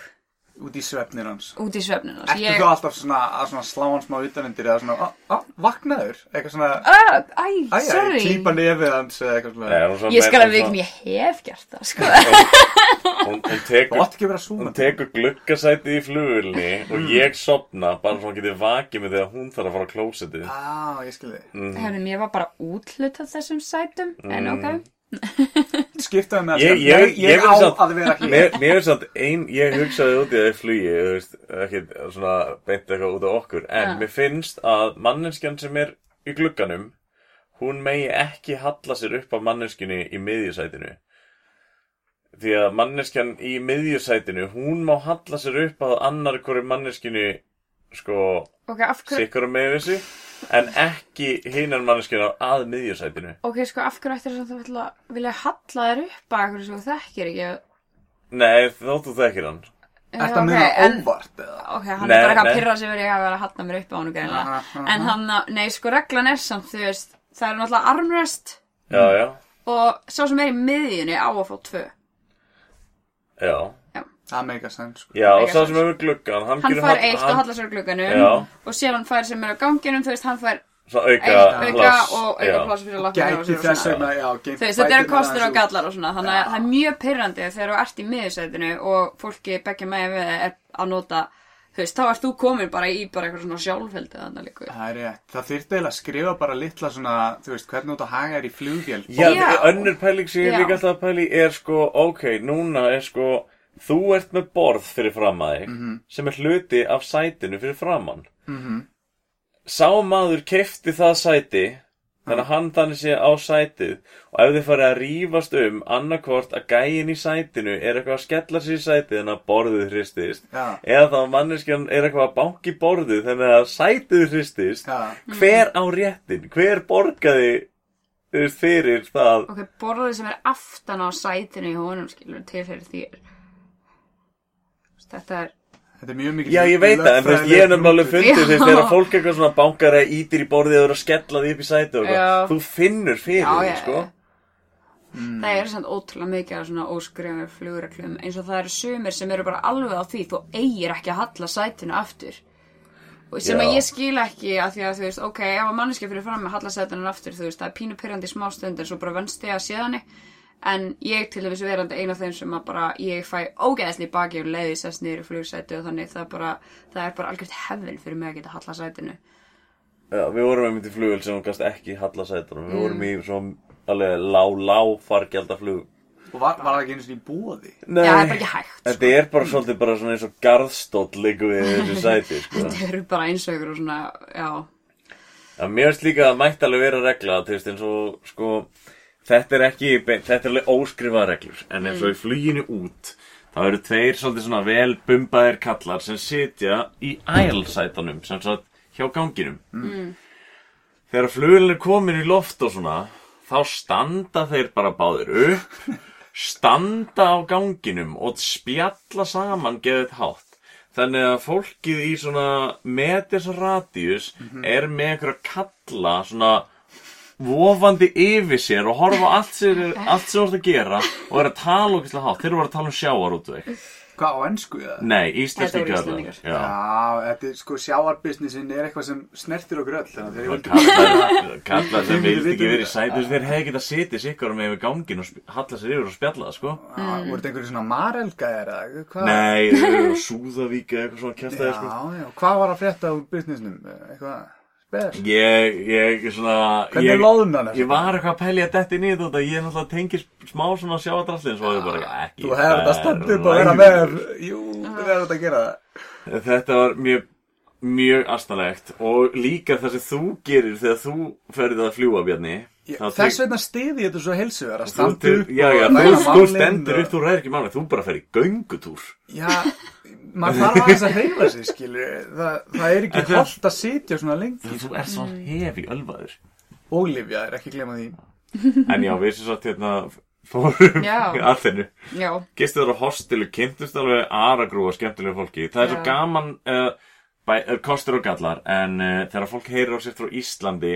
Út í svefnir hans. Út í svefnina Ertu ég... þú alltaf svona að svona slá hann smá utanundir eða svona, á, á, vaknaður? Eitthvað svona, Ah, Æ, æ, æ, sorry klípa nefið hans eða eitthvað Nei, svona. svona Ég skal að svona- vikna, ég hef gert það, sko hún, hún [LAUGHS] tekur ekki að. Hún tekur gluggasætið í flugulni og ég sopna bara svo hún getið vakið mig þegar hún þarf að fara á klósetið. Á, ég skil þig. Hefnum, ég var bara útlutað þessum sætum En ok [LAUGHS] Skiptaði með Ég- að ég- ég, ég á samt- að vera hér. Mér, mér er samt ein, ég hugsaði út í það í flugi, þú veist, ekki svona beint eitthvað út á okkur, en Ja. mér finnst að manneskjan sem er í glugganum, hún megi ekki halla sér upp af manneskjunni í miðjusætinu. Því að manneskjan í miðjusætinu, hún má halla sér upp að annar hverju manneskjunni, sko, Ok, af hverju sikkur með þessu, en ekki hinnar manneskjuna að miðjusætinu. Ok, sko, af hverju ættir þú ætla að vilja halla þér upp að hverju svo þú þekkir ekki Nei, þóttu þekkir hann. Muna ok, en- óvart eða? Ok, hann Nei, er bara eitthvað að pyrra sig verið að vera að halla mér upp á hann. Aha, aha. En hann, að- nei, sko, reglan er samt, þú veist, það er náttúrulega armrest Já, já, og sá sem er í miðjunni á að fá tvö. já. Það meika sens, sko. Já, og sens. sem hefur gluggan, hann, Hann getur fær hall- eitt og hann- hallar sér glugganum Já. og síðan fær sem er á ganginum, þú veist, hann fær Svo eitt auka auka pláss, og auka já. pláss fyrir lappirnar og Gæti svona. þess vegna, já, geimt Þú veist, þetta eru kostur og út. gallar og svona, þannig að það er mjög pyrrandi þegar þú ert í miðjusætinu og fólki beggja megin við er að nota, þú veist, þá ert þú komin bara í bara eitthvað svona sjálfheldi þannig líka. Það er rétt. Það þyrfti eiginlega að skrifa bara litla svona, þú veist, hvernig ert að haga þér í flugvél. Já, Já. önnur pæling sem ég Já. líka alltaf að pæli er sko, ok, núna er sko, þú ert með borð fyrir fram að þig Mhm. sem er hluti af sætinu fyrir framann. -hmm. Sá maður kefti það sæti, þannig að hann þannig sé á sætið og ef þið farið að rífast um annarkvort að gæin í sætinu er eitthvað að skella sér í sætið þannig að borðið hristist Já. eða þá að manneskjan er eitthvað að banki borðið þannig að sætið hristist Já. hver á réttin, hver borgaði fyrir það Ok, borðið sem er aftan á sætinu í honum, skilur, til fyrir þér. Þetta er, Þetta er mjög mikið Já, ég veit það, en þú veist, ég er nefnilega alveg fundið, Já. þegar fólk eitthvað svona bankar eða ítir í borðið og eru að skella því upp í sæti og eitthvað, þú finnur fyrir Já, því, sko. já. það er samt ótrúlega mikið af svona óskrifum flugreglum eins og það eru sumir sem eru bara alveg á því þú eigir ekki að halla sætinu aftur. Og sem Já. að ég skil ekki að því að þú veist, ok, ef að manneskja fyrir fram með halla sætinu aftur, þú veist, það er pínu en ég að til dæmis verandi eina af þeim sem að bara, ég fæ ógeðsli í baki og leiði sest niður í flugsæti og þannig það er bara, það er bara algjört hefðin fyrir mig að geta halla sætinu. Já, við vorum einmitt í flugvel sem gast ekki halla sætunum, við vorum Mm. í svona alveg lá, lá fargjaldaflug. Og var, var það ekki einu svona í búði? Nei, Já, það er bara ekki hægt, Þetta er bara svolítið bara svona eins og garðstóll líku við í þessu sæti, sko. [LAUGHS] Þetta eru bara eins og og svona, já, Já, mér finnst líka að mætti alveg vera regla, þú veist, eins og, sko, þetta er ekki, þetta er alveg óskrifaða reglur, en eins og í fluginu út, þá eru tveir svolítið svona vel bumbaðir kallar sem sitja í ælsætunum, sem sagt hjá ganginum. Mm. Þegar flugilin er komin í loft og svona, þá standa þeir bara báðir upp, standa á ganginum og spjalla saman geðið hátt. Þannig að fólkið í svona meters radius er með einhverja kalla svona vofandi yfir sér og horfa allt, sér, [LAUGHS] allt sem þú ert að gera og er að tala okkur hátt. Þeir eru að tala um sjávarútveg. Hvað, á ennsku eða? Nei. Íslendingar. Já. Já, þetta er sko sjáarbusinessin er eitthvað sem snertir okkur öll, þannig að þeir sem [LAUGHS] Þeir vildi ekki verið í þetta. sætu þeir hefði getað sitið sikkur með yfir gangin og sp- halla sér yfir og spjalla það sko voru þetta einhverju svona marelgæðir eða hvað? Nei, Súðavík eða eitthvað svona kjæstaði sko Já, já, hvað var að frétta úr businessnum? Eitthvað, spes? Ég, ég, svona Hvernig er loðunan þessu? Ég var eitthvað að pælja að detti niður þetta Ég náttúrulega tengir smá svona sjáadraslinn Svo var ég bara ekki Þú hefur þetta það er standið upp að vera með, jú, þú hefur þetta að gera það. Þetta var mjög mjög astanlegt og líka það sem þú gerir þegar þú ferðið að fljúa, Bjarni. Þess vegna stiði þetta svo heilsuver að til- upp Já, já, og þú, stendur og- upp, þú ræðir ekki máli, þú bara fer í göngutúr. Já, maður þarf aðeins að reyfa sig, skilur Þa, Það er ekki holdt að sitja svona lengi Þú ert svo hefi ölvaður. Og lifjaðir, ekki glema því [LAUGHS] En já, við sem sagt hérna fórum að þennu. Já, [LAUGHS] Gistu þar á hostelu, kynntust alveg aragrúa skemmtilega fólki. Það er svo Já. gaman, uh, bæ, uh, kostur og gallar, en uh, þegar fólk heyrir á sér frá Íslandi,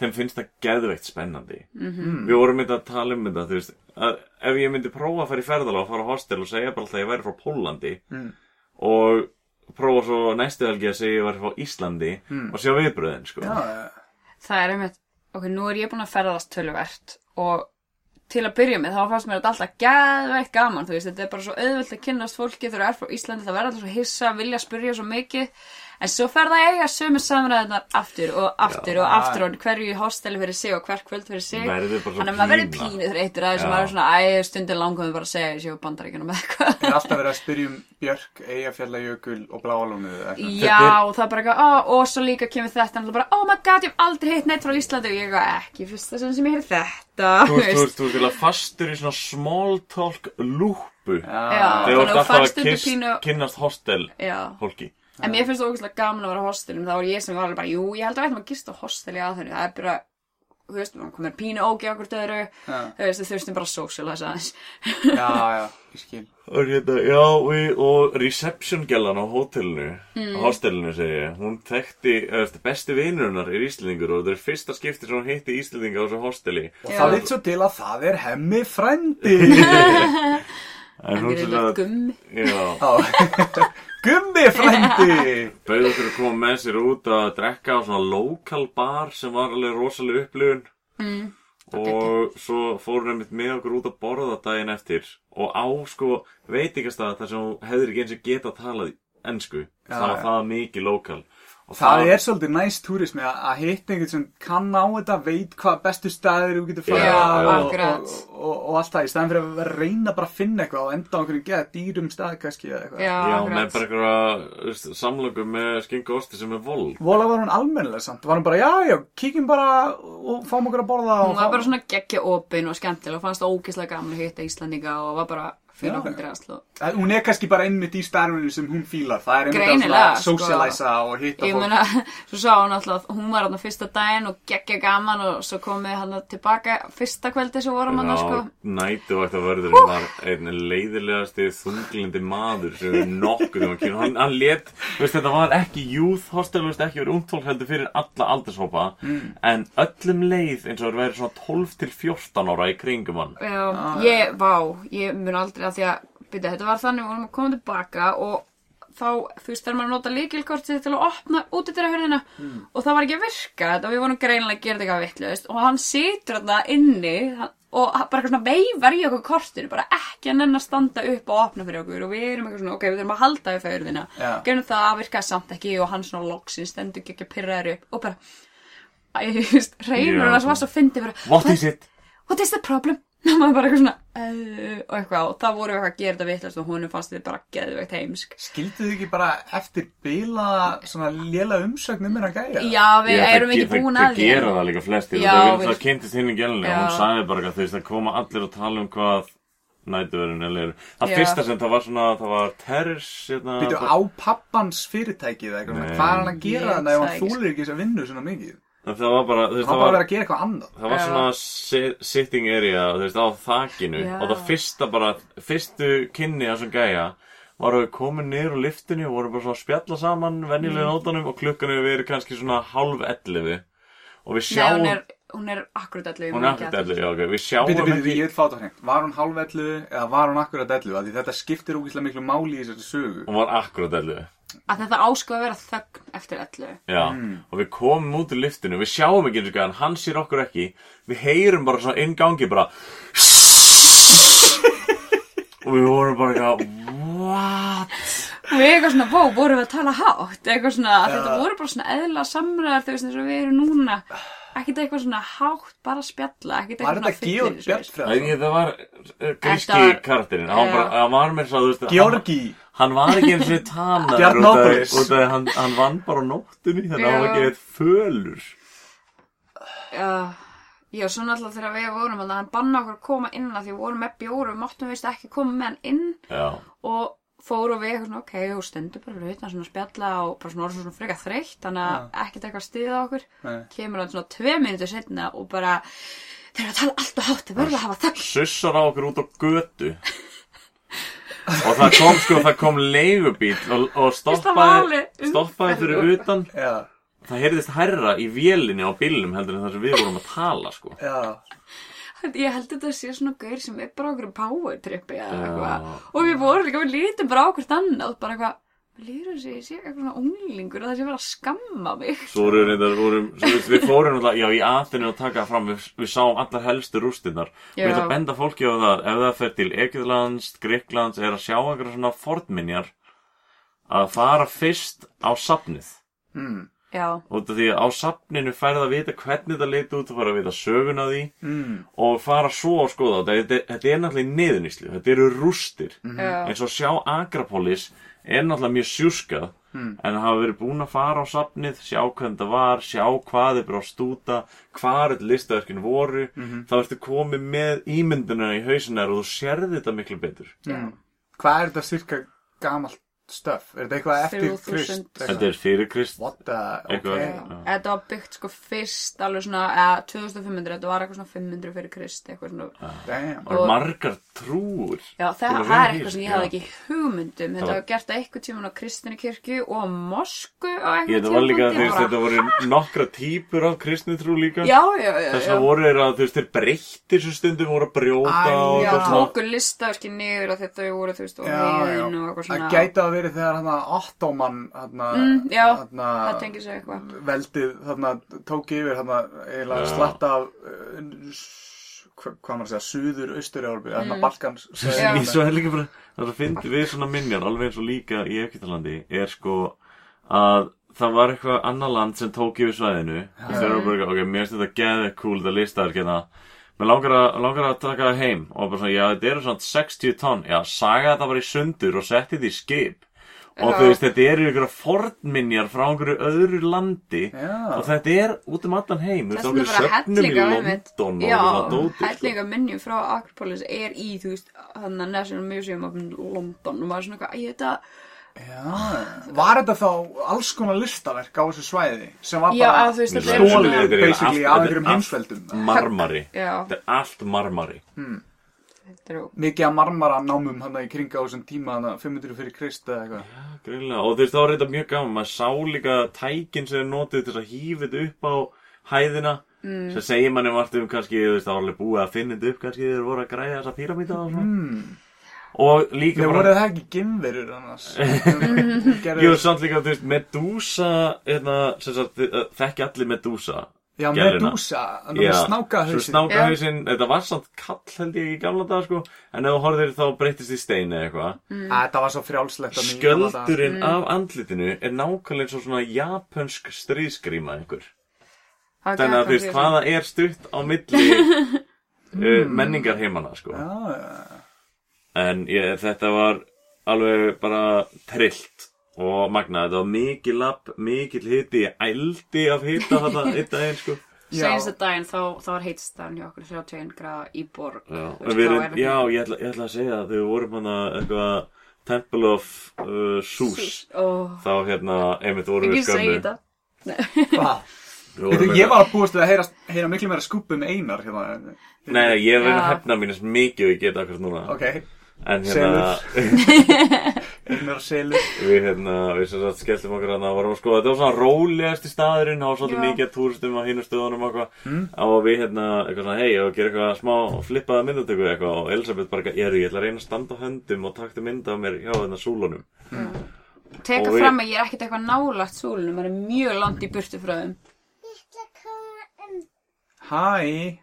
þeim finnst það geðveikt spennandi. -hmm. Við vorum myndið að tala um þetta, þú veist, ef ég myndi prófa að fara í ferðalega og fara á hostel og segja bara alltaf að ég væri frá Pólandi Mm. Og prófa svo næstu helgi að segja ég væri frá Íslandi og sjá viðbröðin, sko. Það er einmitt, ok, nú er ég búin að ferðast töluvert og til að byrja með þá fannst mér þetta alltaf geðveikt gaman, þú veist, þetta er bara svo auðvöld að kynnast fólki þegar það er frá Íslandi, það verður alltaf svo hissa, vilja spyrja svo mikið, en svo fer það að eiga sömu samræðunar aftur og aftur og aftur og hverju í hosteli fyrir sig og hvert kvöld fyrir sig, bara þannig að maður verður pínu þreytur að þess að Já. maður er svona, æ, stundin langaðum bara að segja ég séu bandaríkjunum með eitthvað. Ég er alltaf verið að spyrja um Björk, Eyjafjallajökul og eitthvað. Já, það er bara eitthvað, ó, og svo líka kemur þetta og bara, oh my god, ég hef aldrei hitt neitt frá Íslandi og ég eitthvað, ekki fyrsta sem sem ég heyrði þetta Þú veist, þú veist, [LAUGHS] fastur í svona small talk lúpu. Já, Þegar þú þannig ert alltaf að kynnast hostel Já, fólki. En mér finnst það ógæslega gaman að vera á hostelum þá er ég sem var alveg bara, jú, ég held að við ættum að gista á hosteli að þenni, það er bara þú veist, maður komir pínu ógi okkur döðru þú veist, þú þurftum bara að socialize aðeins Já, [LAUGHS] já, ég skil. Og hérna, já, við, og reception gellan á hótelinu, Mm. hostelinu segi ég, hún þekkti, eða, besti vinur hennar er Íslendingur og þetta er fyrsta skipti sem hún hitti Íslendinga á þessu hosteli. Og Já. það veit svo til að það er hemmi frændi. [LAUGHS] [LAUGHS] En hún sem að, gummi. [LAUGHS] Gummi frændi. bauð okkur að koma með sér út að drekka á svona local bar sem var alveg rosalega upplifun. mm. Og svo fór hún einmitt með okkur út að borða daginn eftir og á sko veitingastað þar sem hún hefur ekki eins og geta talað ennsku. Já, það var það mikið lokal. Og Það er svolítið næst túrismi að, hitta einhvern sem kann á þetta, veit hvað bestu staðir þú getur Já, á og, og, og, og allt það, í staðan fyrir að reyna bara að finna eitthvað og enda á einhverjum geða dýrum stað kannski eða eitthvað. Já, Já, með bara einhverja samlöku með skingu og osti sem er vold. Vola var hún almennilega samt, var hún bara, já, já, kíkjum bara og fáum okkur að borða og Hún var fá- bara svona geggja opin og skemmtileg og fannst það ógeðslega gaman að hitta Íslandinga og var bara fyrir okkur drasl og Hún er kannski bara einmitt í starfinu sem hún fílar, það er einmitt Greinilega, að sko. socialisa og hitta Ég fólk. meina, [LAUGHS] svo sá hún alltaf, hún var hann fyrsta daginn og geggja gaman og svo komið hann tilbaka fyrsta kvöldi svo vorum hann sko. nætu ætti að verðurinn var einn leiðilegasti þunglindi maður sem við nokkuð um að kynna. Hann, hann let, veist, þetta var ekki youth hostel, veist, ekki verið ungtólk heldur fyrir alla aldurshópa, en öllum leið eins og verið svona 12 til 14 ára í kringum hann. Já, ég, vá, ég mun aldrei að því að, byrja, þetta var þannig, við vorum að koma tilbaka og þá, þú veist, þegar maður nota líkilkortið til að opna útidyrahörðina og það var ekki að virka, þetta og við vorum greinilega að gera þetta eitthvað vitlaust og hann situr þarna inni og bara eitthvað svona veifar í okkur kortinu, bara ekki að nenn að standa upp og opna fyrir okkur og við erum eitthvað svona, ok, við þurfum að halda við fæðurðina, Já. gerum það, virkaði samt ekki og hann svona loksinn stendur ekki að pyrra þér upp og bara, þú veist, reynur Já. hann að svo var svo fyndi bara, What is it? what is the problem? [LAUGHS] og maður bara eitthvað svona uh, og eitthvað og það voru eitthvað að gera þetta vittlust og honum fannst þetta bara geðveikt heimsk Skildu þið ekki bara eftir bila svona léla umsögn um hérna gæja? já við Já, erum það- ekki búin það- að Það gera það líka flestir Já, og það, við- það kynntist hinn í gælunni og hún sagði bara að þú veist að koma allir og tala um hvað nætuverðin er Það Já. fyrsta sem það var svona, það var terrors hérna, Býtu á pappans fyrirtæki eða eitthvað, hvað er hann að gera Ég þannig ef það hann þúlir ekki þess að vinnu svona mikið? En það var bara, þú veist, það bara var, að vera að gera eitthvað annað. það var svona si- sitting area, þú veist, á þakinu Já. og það fyrsta bara, fyrstu kynni af þessum gæja var að við komin niður úr liftinu og vorum bara svona að spjalla saman venjulega Mm. nótanum og klukkan hefur verið kannski svona hálf ellefu og við nei sjáum hún er, hún er akkurat allir hún er akkurat ellefu, já ok, við sjáum Býtu, býtu, ekki- ég vil fá það hreint. Var hún halvellu eða var hún akkurat ellu? Af Því þetta skiptir úkislega miklu máli í þessari sögu. hún var akkurat ellefu. Að þetta ásko að vera þögn eftir allu Já, og við komum út úr liftinu, við sjáum ekki eins og gæðan, hann sér okkur ekki, við heyrum bara svona inn gangi bara [LAUGHS] og við vorum bara eitthvað, what? og við eitthvað svona, vó, vorum við að tala hátt? Eitthvað svona, að þetta voru bara svona eðla samræðar og við erum núna ekkert eitthvað svona hátt, bara að spjalla ekkert Var eitthvað þetta Georg Æ, Bjartfræð? ég, það var uh, gríski Þetta var- karakterinn, hann, var Já. bara, hann var með svo, þú veist, Georgi? hann var ekki eins og tannar [LAUGHS] Bjarnópolis. út af hann, hann vann bara á nóttunni þannig að hann var Já. ekki eitt fölur Já, já, svo náttúrulega þegar við vorum að hann banna okkur að koma inn að því við vorum með bjóru, við máttum vist ekki koma með hann inn Já, og fóru við eitthvað svona, ok, og stendur bara fyrir utan svona spjalla og bara svona orðið svona frekar þreytt, þannig að ekkert eitthvað stiða okkur. Nei. Kemur hann svona tvei minútur setna og bara, þeir eru að tala alltaf hátt, þeir verður að hafa þögn. sussar á okkur út á götu [LAUGHS] og það kom sko, það kom leigubíl og, og stoppaði, stoppaði fyrir utan Já, það heyrðist herra í vélinni á bílnum heldur en það sem við vorum að tala sko já. Ég held að þetta sé svona gaur sem er bara okkur power trippi eða eitthvað. Og við vorum líka, við lítum bara hvort annað, bara eitthvað, við lítum þessi, ég sé eitthvað svona unglingur og það sé verið að skamma mig. Svo vorum við reyndar, vorum, við, fórum náttúrulega, já, í aðinu að taka það fram, við, við sáum allar helstu rústinnar. Við ætlum að benda fólki á það, ef það fer til Egyptalands, Gríklands, er að sjá einhverja svona fornminjar, að fara fyrst á safnið. Mm. Já, Út af því að á safninu færð að vita hvernig það leiti út og fara að vita söguna því Mm. og fara svo að skoða þetta. Þetta, er náttúrulega í niðuníslu, þetta eru rústir. já, eins og sjá Agrapolis er náttúrulega mjög sjúskað en hafa verið búin að fara á safnið sjá hvernig það var, sjá hvað er brást úta, hvað er listaverkin voru þá ertu komið með ímynduna í hausinar og þú sérði þetta miklu betur já. Hvað er þetta cirka gamalt stöf? Er þetta eitthvað eftir 3000? Krist? þetta er fyrir Krist. Þetta var byggt sko fyrst alveg svona, eða 2500, þetta var eitthvað svona 500 fyrir Krist, eitthvað svona. Damn. og margar trúur Já, það, er eitthvað þessu, sem ég hafði ekki hugmyndum. Þetta var- gert að eitthvað tíma á kristinni kirkju og mosku þetta var líka, bara- þetta voru nokkra típur af kristni trú líka Já, já, já, þess að voru þeir að, þú veist, þeir breyttir svo stundum voru að brjóta Já, tóku listaverki niður að þetta voru, þú veist, og Það að verið þegar hann að Ottoman hann Mm, já, þarna, það tengir sig eitthvað. veldið þarna tók yfir þarna eiginlega Já. slatta af uh, hvað maður að segja, suður, austur Európi, Mm. Balkans [LAUGHS] svo er líka bara, það að fyndi við svona minjar, alveg eins og líka í Egyptalandi, er sko að það var eitthvað annar land sem tók yfir svæðinu og þeir eru bara, ok, mér finnst þetta geðið cool, þetta listaður hérna, mér langar að, langar að taka það heim og bara svona, já, þetta eru svona 60 tonn, já, saga þetta bara í sundur og setti þetta í skip og Já. þú veist, þetta eru ykkur fornminjar frá einhverju öðru landi Já. og þetta er út um allan heim, þú veist, vegna bara söfnum í. London Já, sko. hellinga minnjum frá Akropolis er í, þú veist, hann að National Museum of London og maður er svona eitthvað, æ, þetta, Já, var þetta þá alls konar listaverk á þessu svæði sem var Já, bara að þú veist, þetta er stólið svona- basically af þetta er einhverjum allt- heimsveldum. marmari, já, þetta er allt marmari. Þetta er mikið af marmara námum hann í kringa á þessum tíma hann 500 fyrir Krist eða eitthvað. Greinlega, og þú veist, þá er þetta mjög gaman, maður sá líka tækin sem er notið til þess að hýfa þetta upp á hæðina, mm. sem segir manni margt um kannski, þú veist, það var alveg búið að finna þetta upp, kannski þeir voru að græða þessa píramíta og svona. mm. Og líka Þeir bara, voru það ekki gimverur annars [LAUGHS] jú, samt líka, þú veist, Medusa, hérna, sem sagt, þ- þekki allir Medusa. Já, gerðina. Medusa, hann með snáka svo hausin snákahausinn, þetta var samt kall held ég í gamla dag, sko, en ef þú horfðir þá breytist í steini eða eitthvað. Þetta var svo frjálslegt daga. Skjöldurinn af andlitinu er nákvæmlega eins og svona japansk stríðsgríma einhver. Þannig að þú veist hvaða er stutt á milli [LAUGHS] uh, menningarheimana sko. Já, já, En ég, þetta var alveg bara trillt og magnað. Þetta var mikið lapp, mikið hiti, ég ældi af hita þarna [LAUGHS] einn daginn sko. Já. Senstu daginn þá, þá var heitstafn hjá okkur 31 graða í borg Já, við, já ég, ætla, ég ætla að segja að þegar við vorum hana eitthvað Temple of uh, Sus. Ó, Þá hérna, einmitt vorum við skömmu. þetta [LAUGHS] Hvað? Ég var að búast við að heyra, heyra miklu meira skúpum einar hérna. Nei, nei, ég verði að hefna mín eins mikið og ég get akkur núna. Ok, En hérna, einar selur. við hérna, við sem sagt skelltum okkur hérna, varum að skoða, þetta var svona rólegasti staðurinn, það var svolítið mikið af túristum á hinu stöðunum og. Og við hérna, eitthvað svona, hei, ég var að gera eitthvað smá flippaða myndatöku eitthvað. Og Elisabeth bara, ég er, ég ætla að reyna að standa á höndum og takta mynd af mér hjá hérna súlunum. Teka Og við- fram að ég er ekkert eitthvað nálagt súlunum. Maður er mjög langt í burtu frá þeim. Hæ,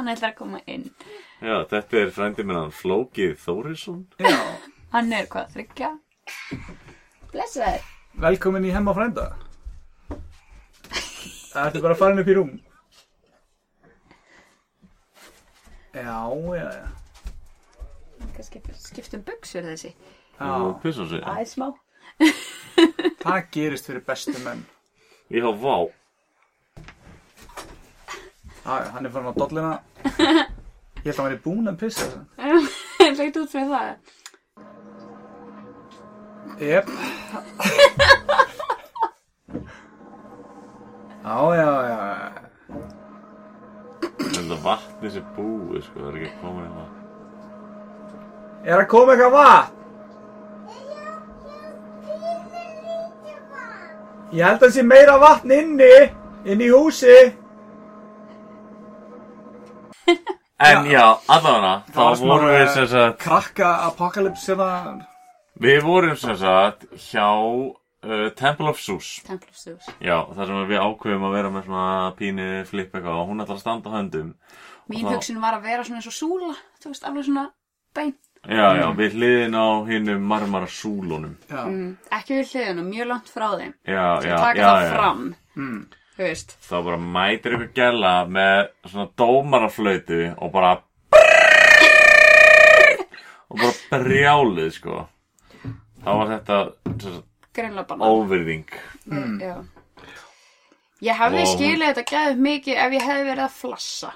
Hann ætlar að koma inn Já, þetta er frændi minn hann Flókið Þórisson. já, Hann er hvað, þryggja? Blessaður velkomin í hemma frænda. Það ertu bara að fara inn upp í rúm. Já, já, já. kannski skipt um buksur þessi. Já, pissa sig. Æ, smá. það gerist fyrir bestu menn. Já, vá. Já, já, hann er farin á dollina. Ég held að hann væri búinn að pissa þessu. [LAUGHS] Leit út fyrir það. Jep. Já, já, já. Þetta vatni sem búið, sko, það er ekki komin hérna. Er að koma eitthvað vatn? Ég held að það sé meira vatn inni, inn í húsi. En já, allavega, þá vorum við eh, sem sagt, Krakka apokalypse það. við vorum sem sagt hjá uh, Temple of Zeus. Temple of Zeus. Já, þar sem við ákveðum að vera með svona pínu flip eitthvað og hún ætlar að standa á höndum. Mín þá- hugsun var að vera svona eins og súla, þú veist, alveg svona bein. Já, já, við hliðin á hinnum marmara súlunum. Já. Mm, ekki við hliðinu, mjög langt frá þeim. Já, Sem já, taka já, það já. fram, Mm. Þú veist. Þá bara mætir ykkur gæla með svona dómaraflautu og bara og bara brjálið, sko. Þá var þetta óvirðing. Já. Ég hefði Og- skilið þetta gæðið mikið ef ég hefði verið að flassa.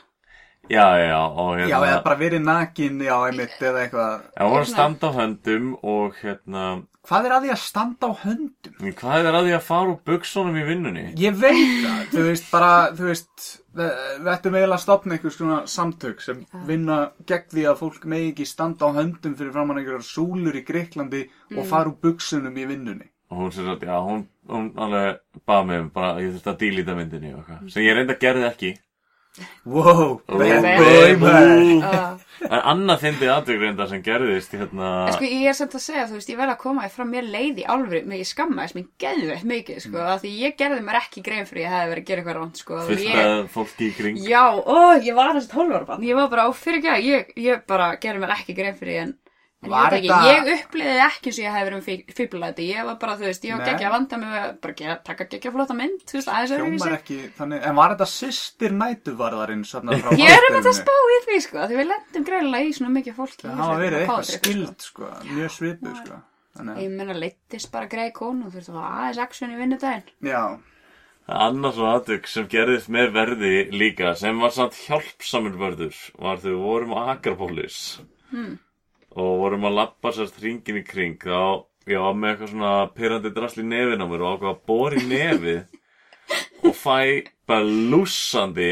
Já, já, og hérna... Já, eða bara verið nakin, já, einmitt, eða eitthvað. Já, hún var að standa á höndum og hérna... Hvað er að því að standa á höndum? Hvað er að því að fara úr buksunum í vinnunni? Ég veit það, þú veist, bara, þú veist, við ættum eiginlega að stopna einhvers svona samtök sem vinna gegn því að fólk megi ekki standa á höndum fyrir framann einhverjar súlur í Greiklandi og fara úr buksunum í vinnunni. Og hún sem sagt, já, hún, hún alveg baða mig um bara, að ég þurfti að dílíta myndinni og eitthvað. Sem ég reynda gerði ekki. Wow, bad boy, man. Uh, En annað fyndið atvik reynda sem gerðist, hérna... en sko, ég er samt að segja, þú veist, ég vel að koma frá mér leið í alvöru, mig ég skammaðist mér geðveitt mikið, sko, Mm. af því ég gerði mér ekki grein fyrir ég hefði verið að gera eitthvað ránt, sko. Fyrst ég, að fólki í kring. Já, ó, ég var þessi tólvarbann, ég var bara á fyrir ekki, ég, ég bara gerði mér ekki grein fyrir en, en Var ég, ég uppliði ekki og ég hefði verið um fíblaði, ég var bara, þú veist, ég var geggja að vanda mig bara gera, taka geggja flotta mynd, þú veist, ekki, þannig, en var þetta systir nætuvarðarinn Ég er um þetta spá í því, sko, því við lendum greiðlega í svona mikið fólki. Það hafa verið eitthvað poetry, sko. skild, sko, mjög svipuð, sko. Þannig, Ég meina, leittist bara greið konu, þú veist, það var aðeins action í vinnudaginn. að- já, Annars svona atvik sem gerðist með verði líka, sem var samt hjálpsamur verður, var þegar við vorum á Akrapolis. Hmm. Og vorum að lappa sérst hringin í kring, þá ég var með eitthvað svona pyrrandi drasl í nefin á mér og ákvað að bóra í nefið [LAUGHS] og fæ bara lúsandi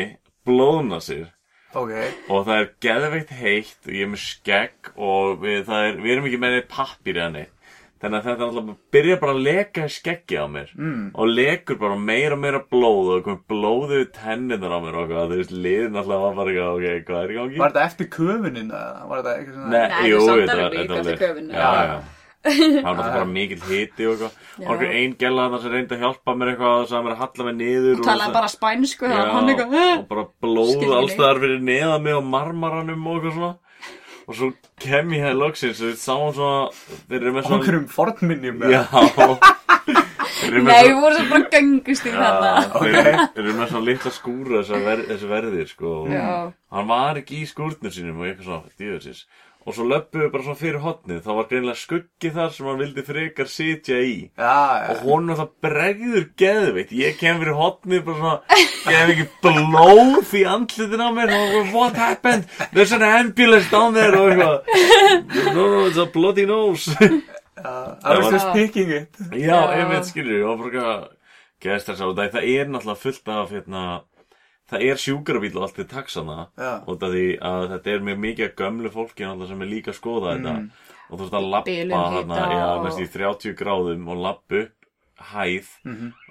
blóðna sér. ok, og það er geðveikt heitt og ég er með skegg og við, það er, við erum ekki með neitt pappir eða neitt þannig að þetta alltaf byrjar bara að leka í skeggi á mér mm. og lekur bara meira og meira blóð og komið við tenninar á mér og þú veist, liðin alltaf var bara ok, hvað er í gangi? var þetta eftir köfunin eða var þetta eitthvað svona? Nei, jú, þetta var- eftir köfinu. Já, já [LAUGHS] Það var náttúrulega bara mikill hiti og eitthvað. Og einhver ein gæla þarna sem reyndi að hjálpa mér eitthvað og sagði mér að halla mig niður Og talaði bara spænsku, að hann eitthvað, og bara blóð allstaðar fyrir neðan mig á marmaranum og eitthvað svona og svo kem ég hér loksins og við sáum svona þeir eru með svona einhverjum fornminjum já. Þeir eru með Nei, við vorum svo bara gangust í þarna. Já, þeir eru- með svona litla skúra þessi, ver, þessi verðir sko. Já. hann var ekki í skúrnir sínum og eitthvað svona djöðsins og svo löpum við bara svona fyrir hotnið þá var greinilega skuggi þar sem hann vildi frekar sitja í. Já, já, og hún var það bregður geðveitt ég kem fyrir hotnið bara svona gef ekki blóð í andlitin á mér. Og bara, what happened? There's an ambulance down there og eitthvað. No no it's a bloody nose. I was just picking it. Já einmitt skilur og bara geðst þess að það er náttúrulega fullt af hérna það er sjúkrabíl og allt til taxana að þetta er mjög mikið gömlu fólki sem er líka að skoða þetta. Og þú veist að lappa þarna, já, og- næst í 30 gráðum og lappa upp hæð.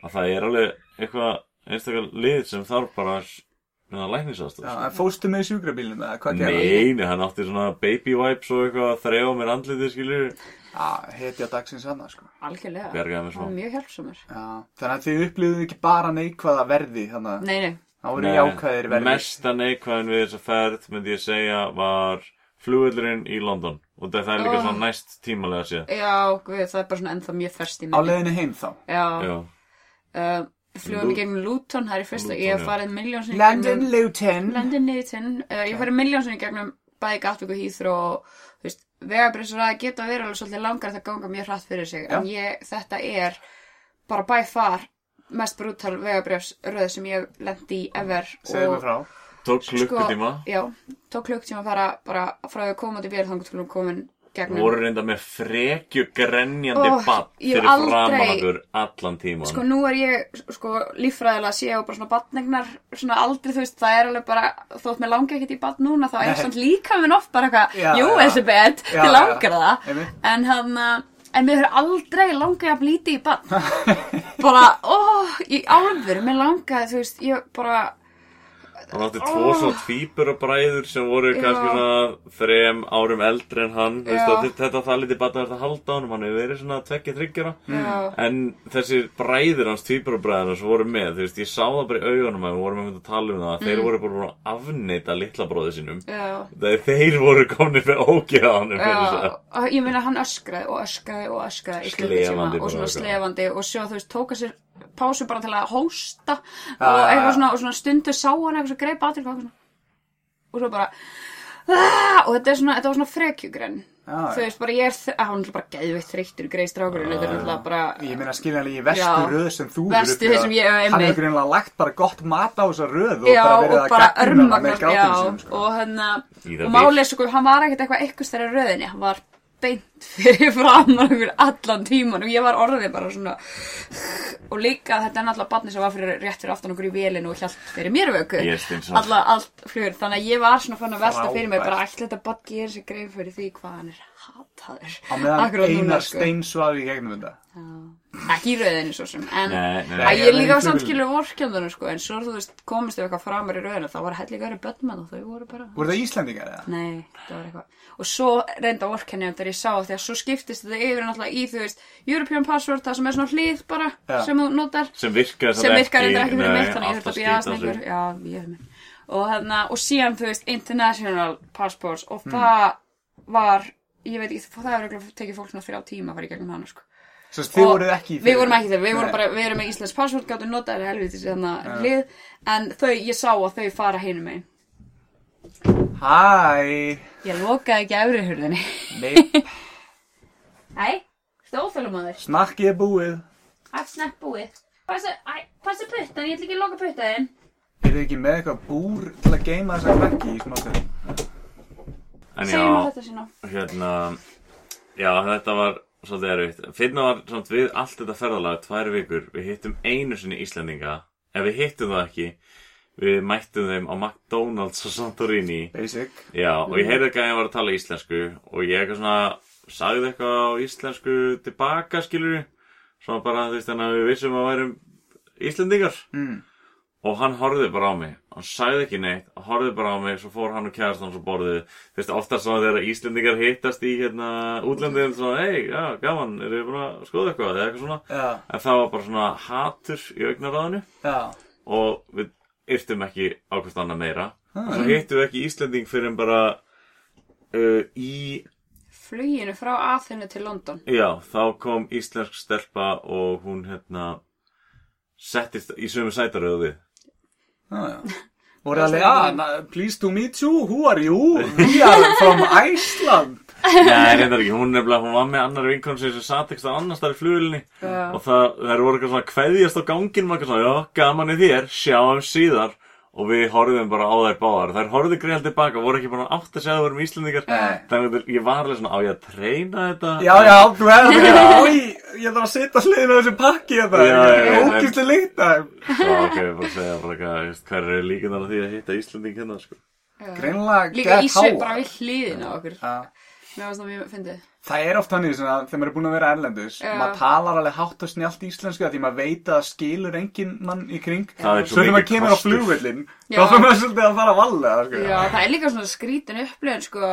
Að það er alveg eitthvað einstakar lið sem þarf bara að læknisast Já, en fóstu með sjúkrabílum eða hvað gerði? Nei, nei, hann átti svona baby wipes og eitthvað að þrefa mér andlitið skilur Já, hetja dagsins hana, sko. Algjörlega. Mjög hjálpsamur. Já, þannig að þið upplýðuðu ekki bara neikvæða verði þannig að Nei, nei. Það voru jákvæðir verði Mesta neikvæðin við þessa ferð myndi ég segja var flugvöldurinn í London. Og það er líka Oh. svona næst tímalega séð. Já, guð, það er bara svona ennþá mjög ferst í Á minni. leiðinni heim þá? Já. Já, Uh, flugum Lu- í gegnum Luton, það er í fyrsta, Luton, ég hef farið miljón sinni London Luton. London Luton, uh, ég hef farið miljón sinni gegnum bæði Gatwick og Heathrow og, þú veist, vegabrifsraða geta verið alveg svolítið langar það ganga mjög hratt fyrir sig. Já. en ég, þetta er bara by far mest brútal vegabrifsröð sem ég lendi í ever Segðu mig frá. Tók klukkutíma? sko, já, tók klukktíma að fara bara frá að koma til vél þannig til að komin gegnum voru reynda með frekju grenjandi oh, bann fyrir aldrei- framan okkur allan tíman Sko nú er ég sko líffræðilega að sé á bara svona batnegnar svona aldrei þú veist það er alveg bara þótt mér langar ekkert í batn núna þá er svona líka minn oft bara eitthvað Já, jú já. Elisabeth, Já, þið langar það. En hann en mér hefur aldrei langað að blíti í batn [LAUGHS] bara, ó, í álfur mér langaði, þú veist, ég bara hann átti tvo Ó. svona tvíburabræður sem voru Já. kannski svona þrem árum eldri en hann Þú veist, Já. að þetta- það lítið bara að halda honum hann hefur verið svona tvekki þryggjara já, En þessir bræður hans, tvíburabræðina sem voru með, þú veist, ég sá það bara í augunum að við vorum að tala um það, að Mm. þeir voru bara að afneita litla bróðu sínum. Þeir, þeir voru komnir með ógeða hann fyrir þess Já, að. og ég meina hann öskraði og öskraði og öskraði Slefandi og svona bara, slefandi og svo þú veist tóka sér pásu bara til að hósta og eitthvað svona, og svona stundu sá hann eitthvað svo greip aðtil og svona og svo bara "Ah!" og þetta er svona, þetta var svona frekjugrenn þú veist bara ég er, þ- að hann er bara geðveitt þreyttur greið strákurinn, þetta er náttúrulega bara Ég meina skiljanlega í vestu Já. röð sem þú upplifað. sem ég hef Hann hefur greinlega lagt bara gott mat á þessa röð og já, bara verið og að gagnrýna hana með sko. og hann Í það og málið sko, hann var ekkert eitthvað eitthvað stærra röðinni, hann var beint fyrir framan okkur allan tíman og ég var orðið bara svona og líka þetta er náttúrulega barni sem var fyrir rétt fyrir aftan okkur í vélinu og hjælt fyrir mér vöku alla, allt flugur, þannig að ég var svona fann að velta fyrir mig bara ætla þetta barn gerir sér greið fyrir því hvað hann er hataður? Á meðan einar sko. steinsvaði í gegnum þetta. Ekki í röðinni svo sem en Nei, nei, að nei. ég líka á Nei, samskilu vorkjöndunum sko en svo þú veist komist þau eitthvað framar í röðinu þá var hellig verið börnmann og þau voru bara Voru það Íslendingar eða? Nei, það var eitthvað. Og svo reynda vorkenni þegar ég sá því að svo skiptist þetta yfir náttúrulega í, þú veist, European Password, það sem er svona hlið bara, Já. sem þú notar, Sem virkar sem virkar reyndar ekki fyrir mitt, þannig ég þurfti alltaf að býja ég hef mig. Og þarna, og síðan, þú veist, International Passports, og Hmm. það var, ég veit ekki, það hefur tekið fólk svona þrjá tíma að fara í gegnum hana, sko. Svo þið voruð ekki í Við vorum ekki þeir, við vorum bara, við erum með Íslands Password, gáttum notaði helvitis þarna hlið, en þau, ég sá að þau fara hinum megin. Hæ, Ég lokaði ekki efri hurðinni. nei, Nei, stóðfælum að þér. snakkið er búið. Allt snett búið. Passa, æ, passa puttan, ég ætla ekki að loka puttaðinn. Er þið ekki með eitthvað búr til að geima þessa krakki í smáttur? En Segjum að já, þetta sé ná. hérna, já, þetta var svolítið erfitt. Finna var samt við allt þetta ferðalag, tvær vikur, við hittum einu sinni Íslendinga. Ef við hittum það ekki, við mættum þeim á McDonalds og Santorini. Basic. Já, og ég heyrði ekki að ég var að tala íslensku og ég eitthvað svona, sagði eitthvað á íslensku tilbaka, skilur Svona bara, þannig að við vissum að værum Íslendingar. Mm. Og hann horfði bara á mig, hann sagði ekki neitt, hann horfði bara á mig, svo fór hann og kærast hans og borðið. Þú veist, oftast svona þegar Íslendingar hittast í hérna útlendin, svona, hei, já, gaman, eru þið búin að skoða eitthvað, eða eitthvað svona. Já, En það var bara svona hatur í augnaráðinu og við yrtum ekki ákvæmst annað meira. Og svo hittum við ekki Íslending fyrir en bara uh, í, Fluginu frá Aþenu til London. já, þá kom íslensk stelpa og hún hérna settist í sömu sætaröðu við. [LAUGHS] Voru alveg, ah, na- pleased to meet you, who are you? We are from [LAUGHS] Iceland. Nei, reyndar ekki, hún nefnilega, hún var með annar vinkon sem satt ekki annars þar í flugulinni Já. og það, þær voru eitthvað svona kveðjast á ganginum eitthvað svona, já, gaman í þér, sjáum síðar og við horfðum bara á þær báðar þær horfðu greiðal tilbaka, voru ekki bara átt að segja að það vorum Íslandingar Nei. þannig að ég var alveg svona, á ég að treyna þetta Já, já, þú hefði að vera, oi, ég þarf að setja hliðin á þessu pakki þetta. Já, já, en- Ógæslega líkt að. Ok, ég bara að segja hver eru líkunar á því að hitta Íslanding hérna, sko Greinlega Líka í get svip háa. bara við hliðina á okkur. Varst það mjög fyndið. Það er oft þannig svona, þegar maður er búin að vera erlendis, Já. maður talar alveg hátt og snjált íslensku af því maður veit að það skilur engin mann í kring. Er svo þegar maður kemur á kostur. flugvillin, Já. þá fyrir maður svolítið að fara að vallega, sko. Já, það er líka svona skrítin upplifun, sko,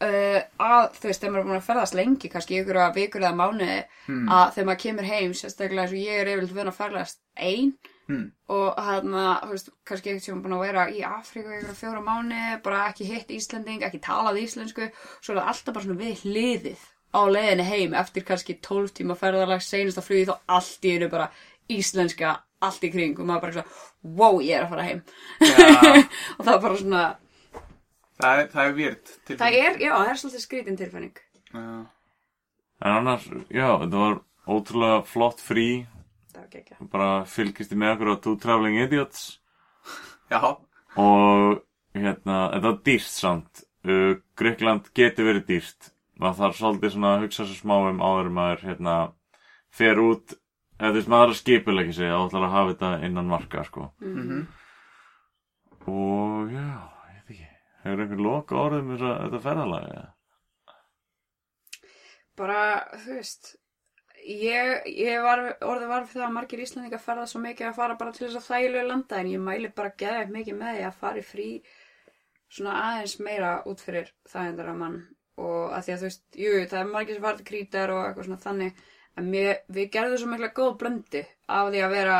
uh, að, þú veist, þegar maður er búin að ferðast lengi, kannski ykkur að vikur eða mánuði, að þegar maður kemur heim, sérstaklega eins og ég er yfirleitt vön að ferðast ein, Hmm. og hérna, þú veist, kannski ekkert sem búin að vera í Afríku ykkur fjóra mánuði, bara ekki hitt Íslanding, ekki talað íslensku, svo er það alltaf bara svona við hliðið á leiðinni heim eftir kannski 12 tíma ferðarlag seinasta flugi þá allt í einu bara íslenska allt í kring og maður bara svona, wow, ég er að fara heim Já. [LAUGHS] og það er bara svona Það er, það er výrt til Það er, já, það er svolítið skrítin tilfinning. Já. En annars, já, þetta var ótrúlega flott frí Það var gekkja. bara fylgist ég með okkur á Two Traveling Idiots. Já, og hérna, þetta var dýrt samt. Uh, Gríkland getur verið dýrt. Maður þarf svolítið svona að hugsa svo smá um áður maður hérna fer út. Eða þú veist maður er að skipulegja sig og ætlar að hafa þetta innan marka sko. Mhm. og já, ég veit ekki. Hefur einhver loka orðum þess að þetta ferðalega eða? Bara, þú veist, ég, ég var orðið var fyrir það að margir Íslandingar ferða svo mikið að fara bara til þess að þægilegu landa en ég mæli bara geðið mikið með því að fara í frí svona aðeins meira út fyrir þægindara mann. Og að því að þú veist, jú, það er margir sem til krítar og eitthvað svona þannig en mér, við gerðum svo mikla góð blöndu af því að vera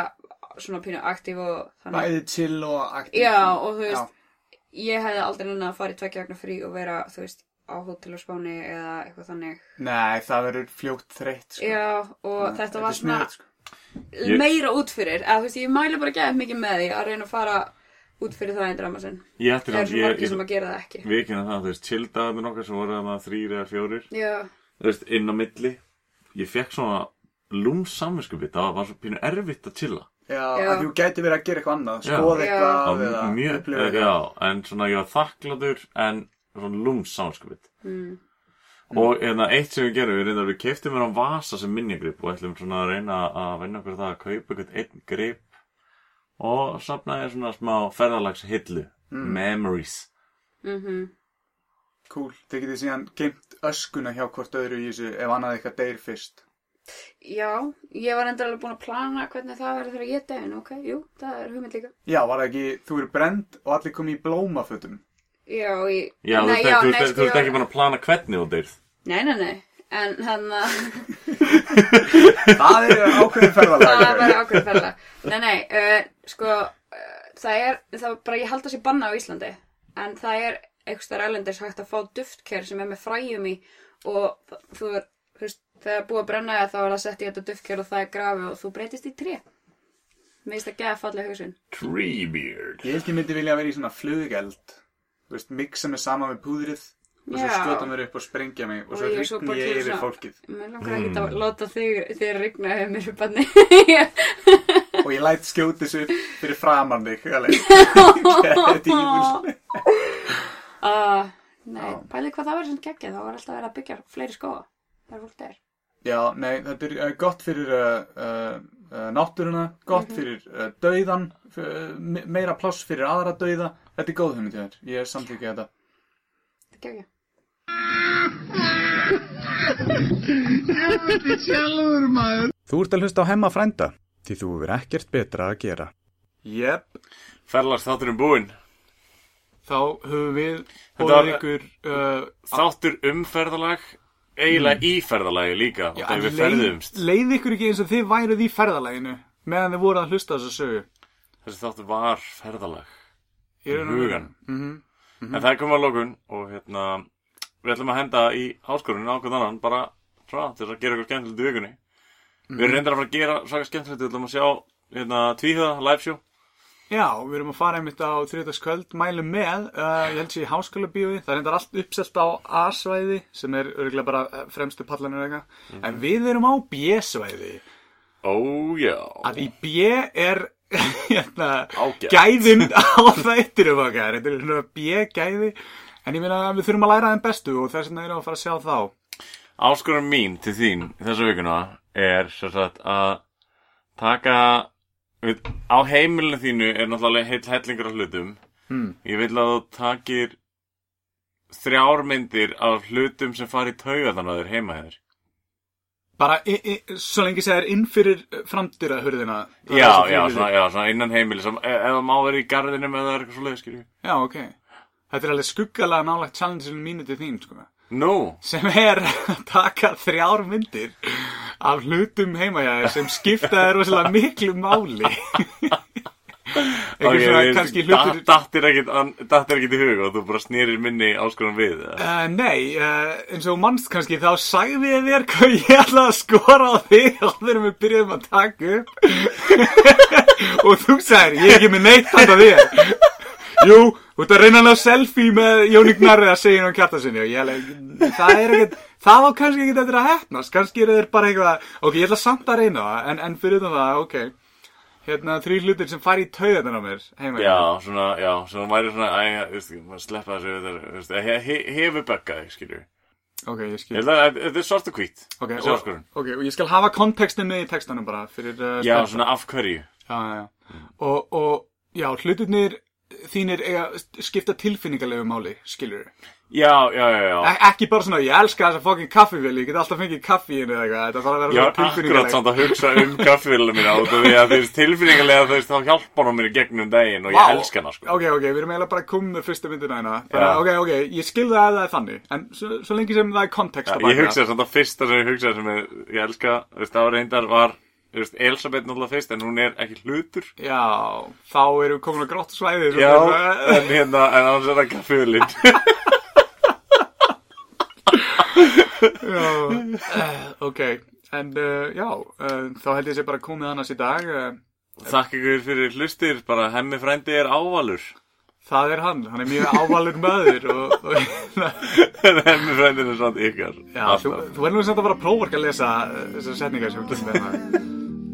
svona pínu aktíf og þannig. Bæði chill og aktív. Já, og þú veist, ég hefði aldrei nenni að fara í tvekja vegna frí og vera, þú veist, á hótel og spáni eða eitthvað þannig. Nei, það verður fljótt þreytt, sko. Já, og Nei, þetta var er svona sniðugt, sko. Meira út fyrir, eða þú veist, ég mæli bara gæðið mikið með því að reyna að fara út fyrir það einn drama sinn. ég ætti Það er ég, margir ég, sem að gera það ekki. við kynna það, þú veist, chilldagarnir okkar sem voru þarna þrýr eða fjórir Já, þú veist, inn á milli ég fekk svona lúms samvinskupið það var svo pínu erfitt að chilla Já, Já. að þú gæti verið að gera eitthvað annað, skoða eitthvað Það eða upplifa eitthvað. já, en svona ég var þakkladur en svona lúms samvinskupið mm. og eða eitt sem við gerum, við reyndar við keiftum mér á vasa sem minjagrip og ætlum svona að reyna að vinna okkur það að kaupa eitthvað einn grip og safnaði svona smá ferðalags hillu, memories Mm Cool, þið getið síðan geimt öskuna hjá hvort öðru í þessu ef annað eitthvað deyr fyrst. Já, ég var endur alveg búin að plana hvernig það verður þegar ég degin, ok, jú, það er hugmynd líka. Já, var það ekki, þú eru brend og allir komið í blómafötum. Já, í... Já, þú Nei, ert þú nei, sko, þú ert ég- ekki búin að plana hvernig þú deyrð Nei, nei, nei, en hann að... Það er ákveðin ferðalag. það væri ákveðið ferðalega nei, nei, uh, sko uh, það er, það er bara, ég held að sé banna á Íslandi en það er einhvers þar ælendis hægt að fá duftker sem er með fræjum í og þú er, þú veist, þegar búið að brenna það þá er það sett í þetta duftker og það er grafi og þú breytist í tré. Mér finnst það geða fallega hugsun. Treebeard. Ég held ég myndi vilja vera í svona flugeld. Þú veist, mixa mig saman með púðrið og svo skjóta mér upp og sprengja mig og Og svo ég rigni ég til yfir svona- fólkið. mér langar ekki að láta þig þér rigna ef mér er banni [LAUGHS] Og ég læt skjóta þessu upp fyrir framan þig. alveg. Þetta er tímul. uh, nei, Já. pælið hvað það verður sem geggjað þá var alltaf verið að byggja fleiri skóa það er fólk der Já, nei, þetta er uh, gott fyrir uh, náttúruna, gott Mhm. fyrir uh, dauðan, uh, me- meira pláss fyrir aðra dauða. Þetta er góð hugmynd hjá þér. Ég er samþykja þetta. þetta er geggjað Þetta er sjálfur maður. Þú ert að hlusta á hemma frænda, því þú verður ekkert betra að gera. Jep. Ferðalags þátturinn búinn Þá höfum við Þetta bóðið var- ykkur... Uh, Þáttur um ferðalag eiginlega í ferðalagi líka já, þegar við ferðumst leið ykkur ekki eins og þið væruð í ferðalaginu meðan þið voruð að hlusta á þessu sögu. þessi þáttur var ferðalag Hugan. Mhm. en það komið að lókun og hérna við ætlum að henda í háskorun ákveð annan bara svona til að gera eitthvað skemmtilegt í vikunni. Við erum reyndar að fara að gera svaka skemmtilegt við ætlum að sjá hérna tvíhjöða live show. Já, við erum að fara einmitt á þriðdagskvöld, mælum með, uh, ég held sér í háskóla bíói, það er endar allt uppselt á A-svæði sem er örgulega bara eh, fremstu pallanir eitthvað, en við erum á B-svæði, ó já. Að í B er. [LAUGHS] gæðin [LAUGHS] á þættirum okkar, þetta er svona B-gæði, en ég meina við þurfum að læra þeim bestu og þess vegna erum við að fara að sjá þá. áskorun mín til þín þessa vikuna er sagt að taka við, á heimilinu þínu er náttúrulega heill hellingur af hlutum Hmm. ég vil að þú takir þrjár myndir af hlutum sem fari í taugaðan að þér heima hér Bara, i, i, svo lengi segir inn fyrir framdýra hurðina. já, já, svona, já, svona innan heimili sem, e- það má vera í garðinum eða eitthvað svo leið, skilju Já, ok. Þetta er alveg skuggalega nálægt challenge-inu mínu til þín, sko. Nú, Sem er [LAUGHS] að taka þrjár myndir af hlutum heima sem skipta þér rosalega miklu máli. [LAUGHS] Eitthvað svona kannski hlutur... dat- Dattir ekkit an- dattir ekkit í hug og þú bara snýrir minni áskorun við eða? Uh, nei, uh, eins og þú manst kannski, þá sagði ég þér hvað ég ætlaði að skora á þig áður en við byrjuðum að taka upp. [LAUGHS] og þú sagðir, ég er ekki með neitt handa þér. Jú, þú ert að reyna að ná selfie með Jóni Gnarri að segja hann kjarta sinni og ég er ekkert, það á kannski ekkert eftir að hefnast, kannski er þeir bara eitthvað, ok, ég ætla samt að reyna það, en, en fyrir það, ok, hérna þrý hlutir sem fari í tauðan á mér heima. Já, svona, já, svona væri svona, æ, þú veist, maður sleppa þessu, þetta, þú veist, he, he, hefur böggað skilju. Ok, ég skil. að þetta er svart og hvít. Ok, og, áskorun. ok, og ég skal hafa kontekstin með í textanum bara fyrir uh, Já, spennta. svona af hverju. Já, já, já. Og, og, já, hlutirnir þínir eiga skipta tilfinningarlegu máli, skilur Já, já, já, já. E ekki bara svona, ég elska þessa fokkin kaffivél, ég get alltaf fengið kaffi í henni eða eitthvað, þetta þarf að vera Ég svona var akkurat tilfinningarleg. samt að hugsa um kaffivélina mína út af því að þú veist, tilfinningarlega þú veist, þá hjálpar hún mér í gegnum daginn og ég elska hana, sko. Ok, ok, við erum eiginlega bara komið með fyrstu myndina hérna. Bara, Já. ok, ok, ég skilði að það er þannig, en svo, svo lengi sem það er kontekst Já, ég hugsaði samt að fyrsta sem ég hugsaði sem ég, ég elska, veist, þú veist, Elisabeth náttúrulega fyrst, en hún er ekki hlutur. Já, þá erum við komin á grótt svæði. Já, en hérna, en annars er það kaffivélin. [LAUGHS] já. Uh, ok, en uh, já, uh, þá held ég sé bara komið annars í dag. Uh, Þakka ykkur fyrir hlustir, bara hemmi frændi er ávalur. það er hann, hann er mjög ávalur maður og, og En [LAUGHS] hemmi frændin er samt ykkar. Já, þú, þú verður nú samt að að prófa að lesa uh, þessar setningar sem við hérna.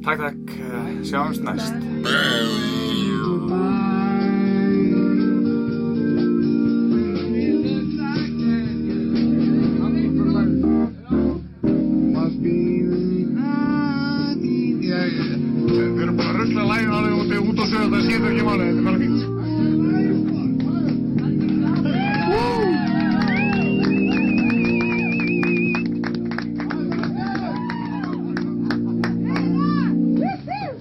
Takk, takk, uh, sjáumst næst.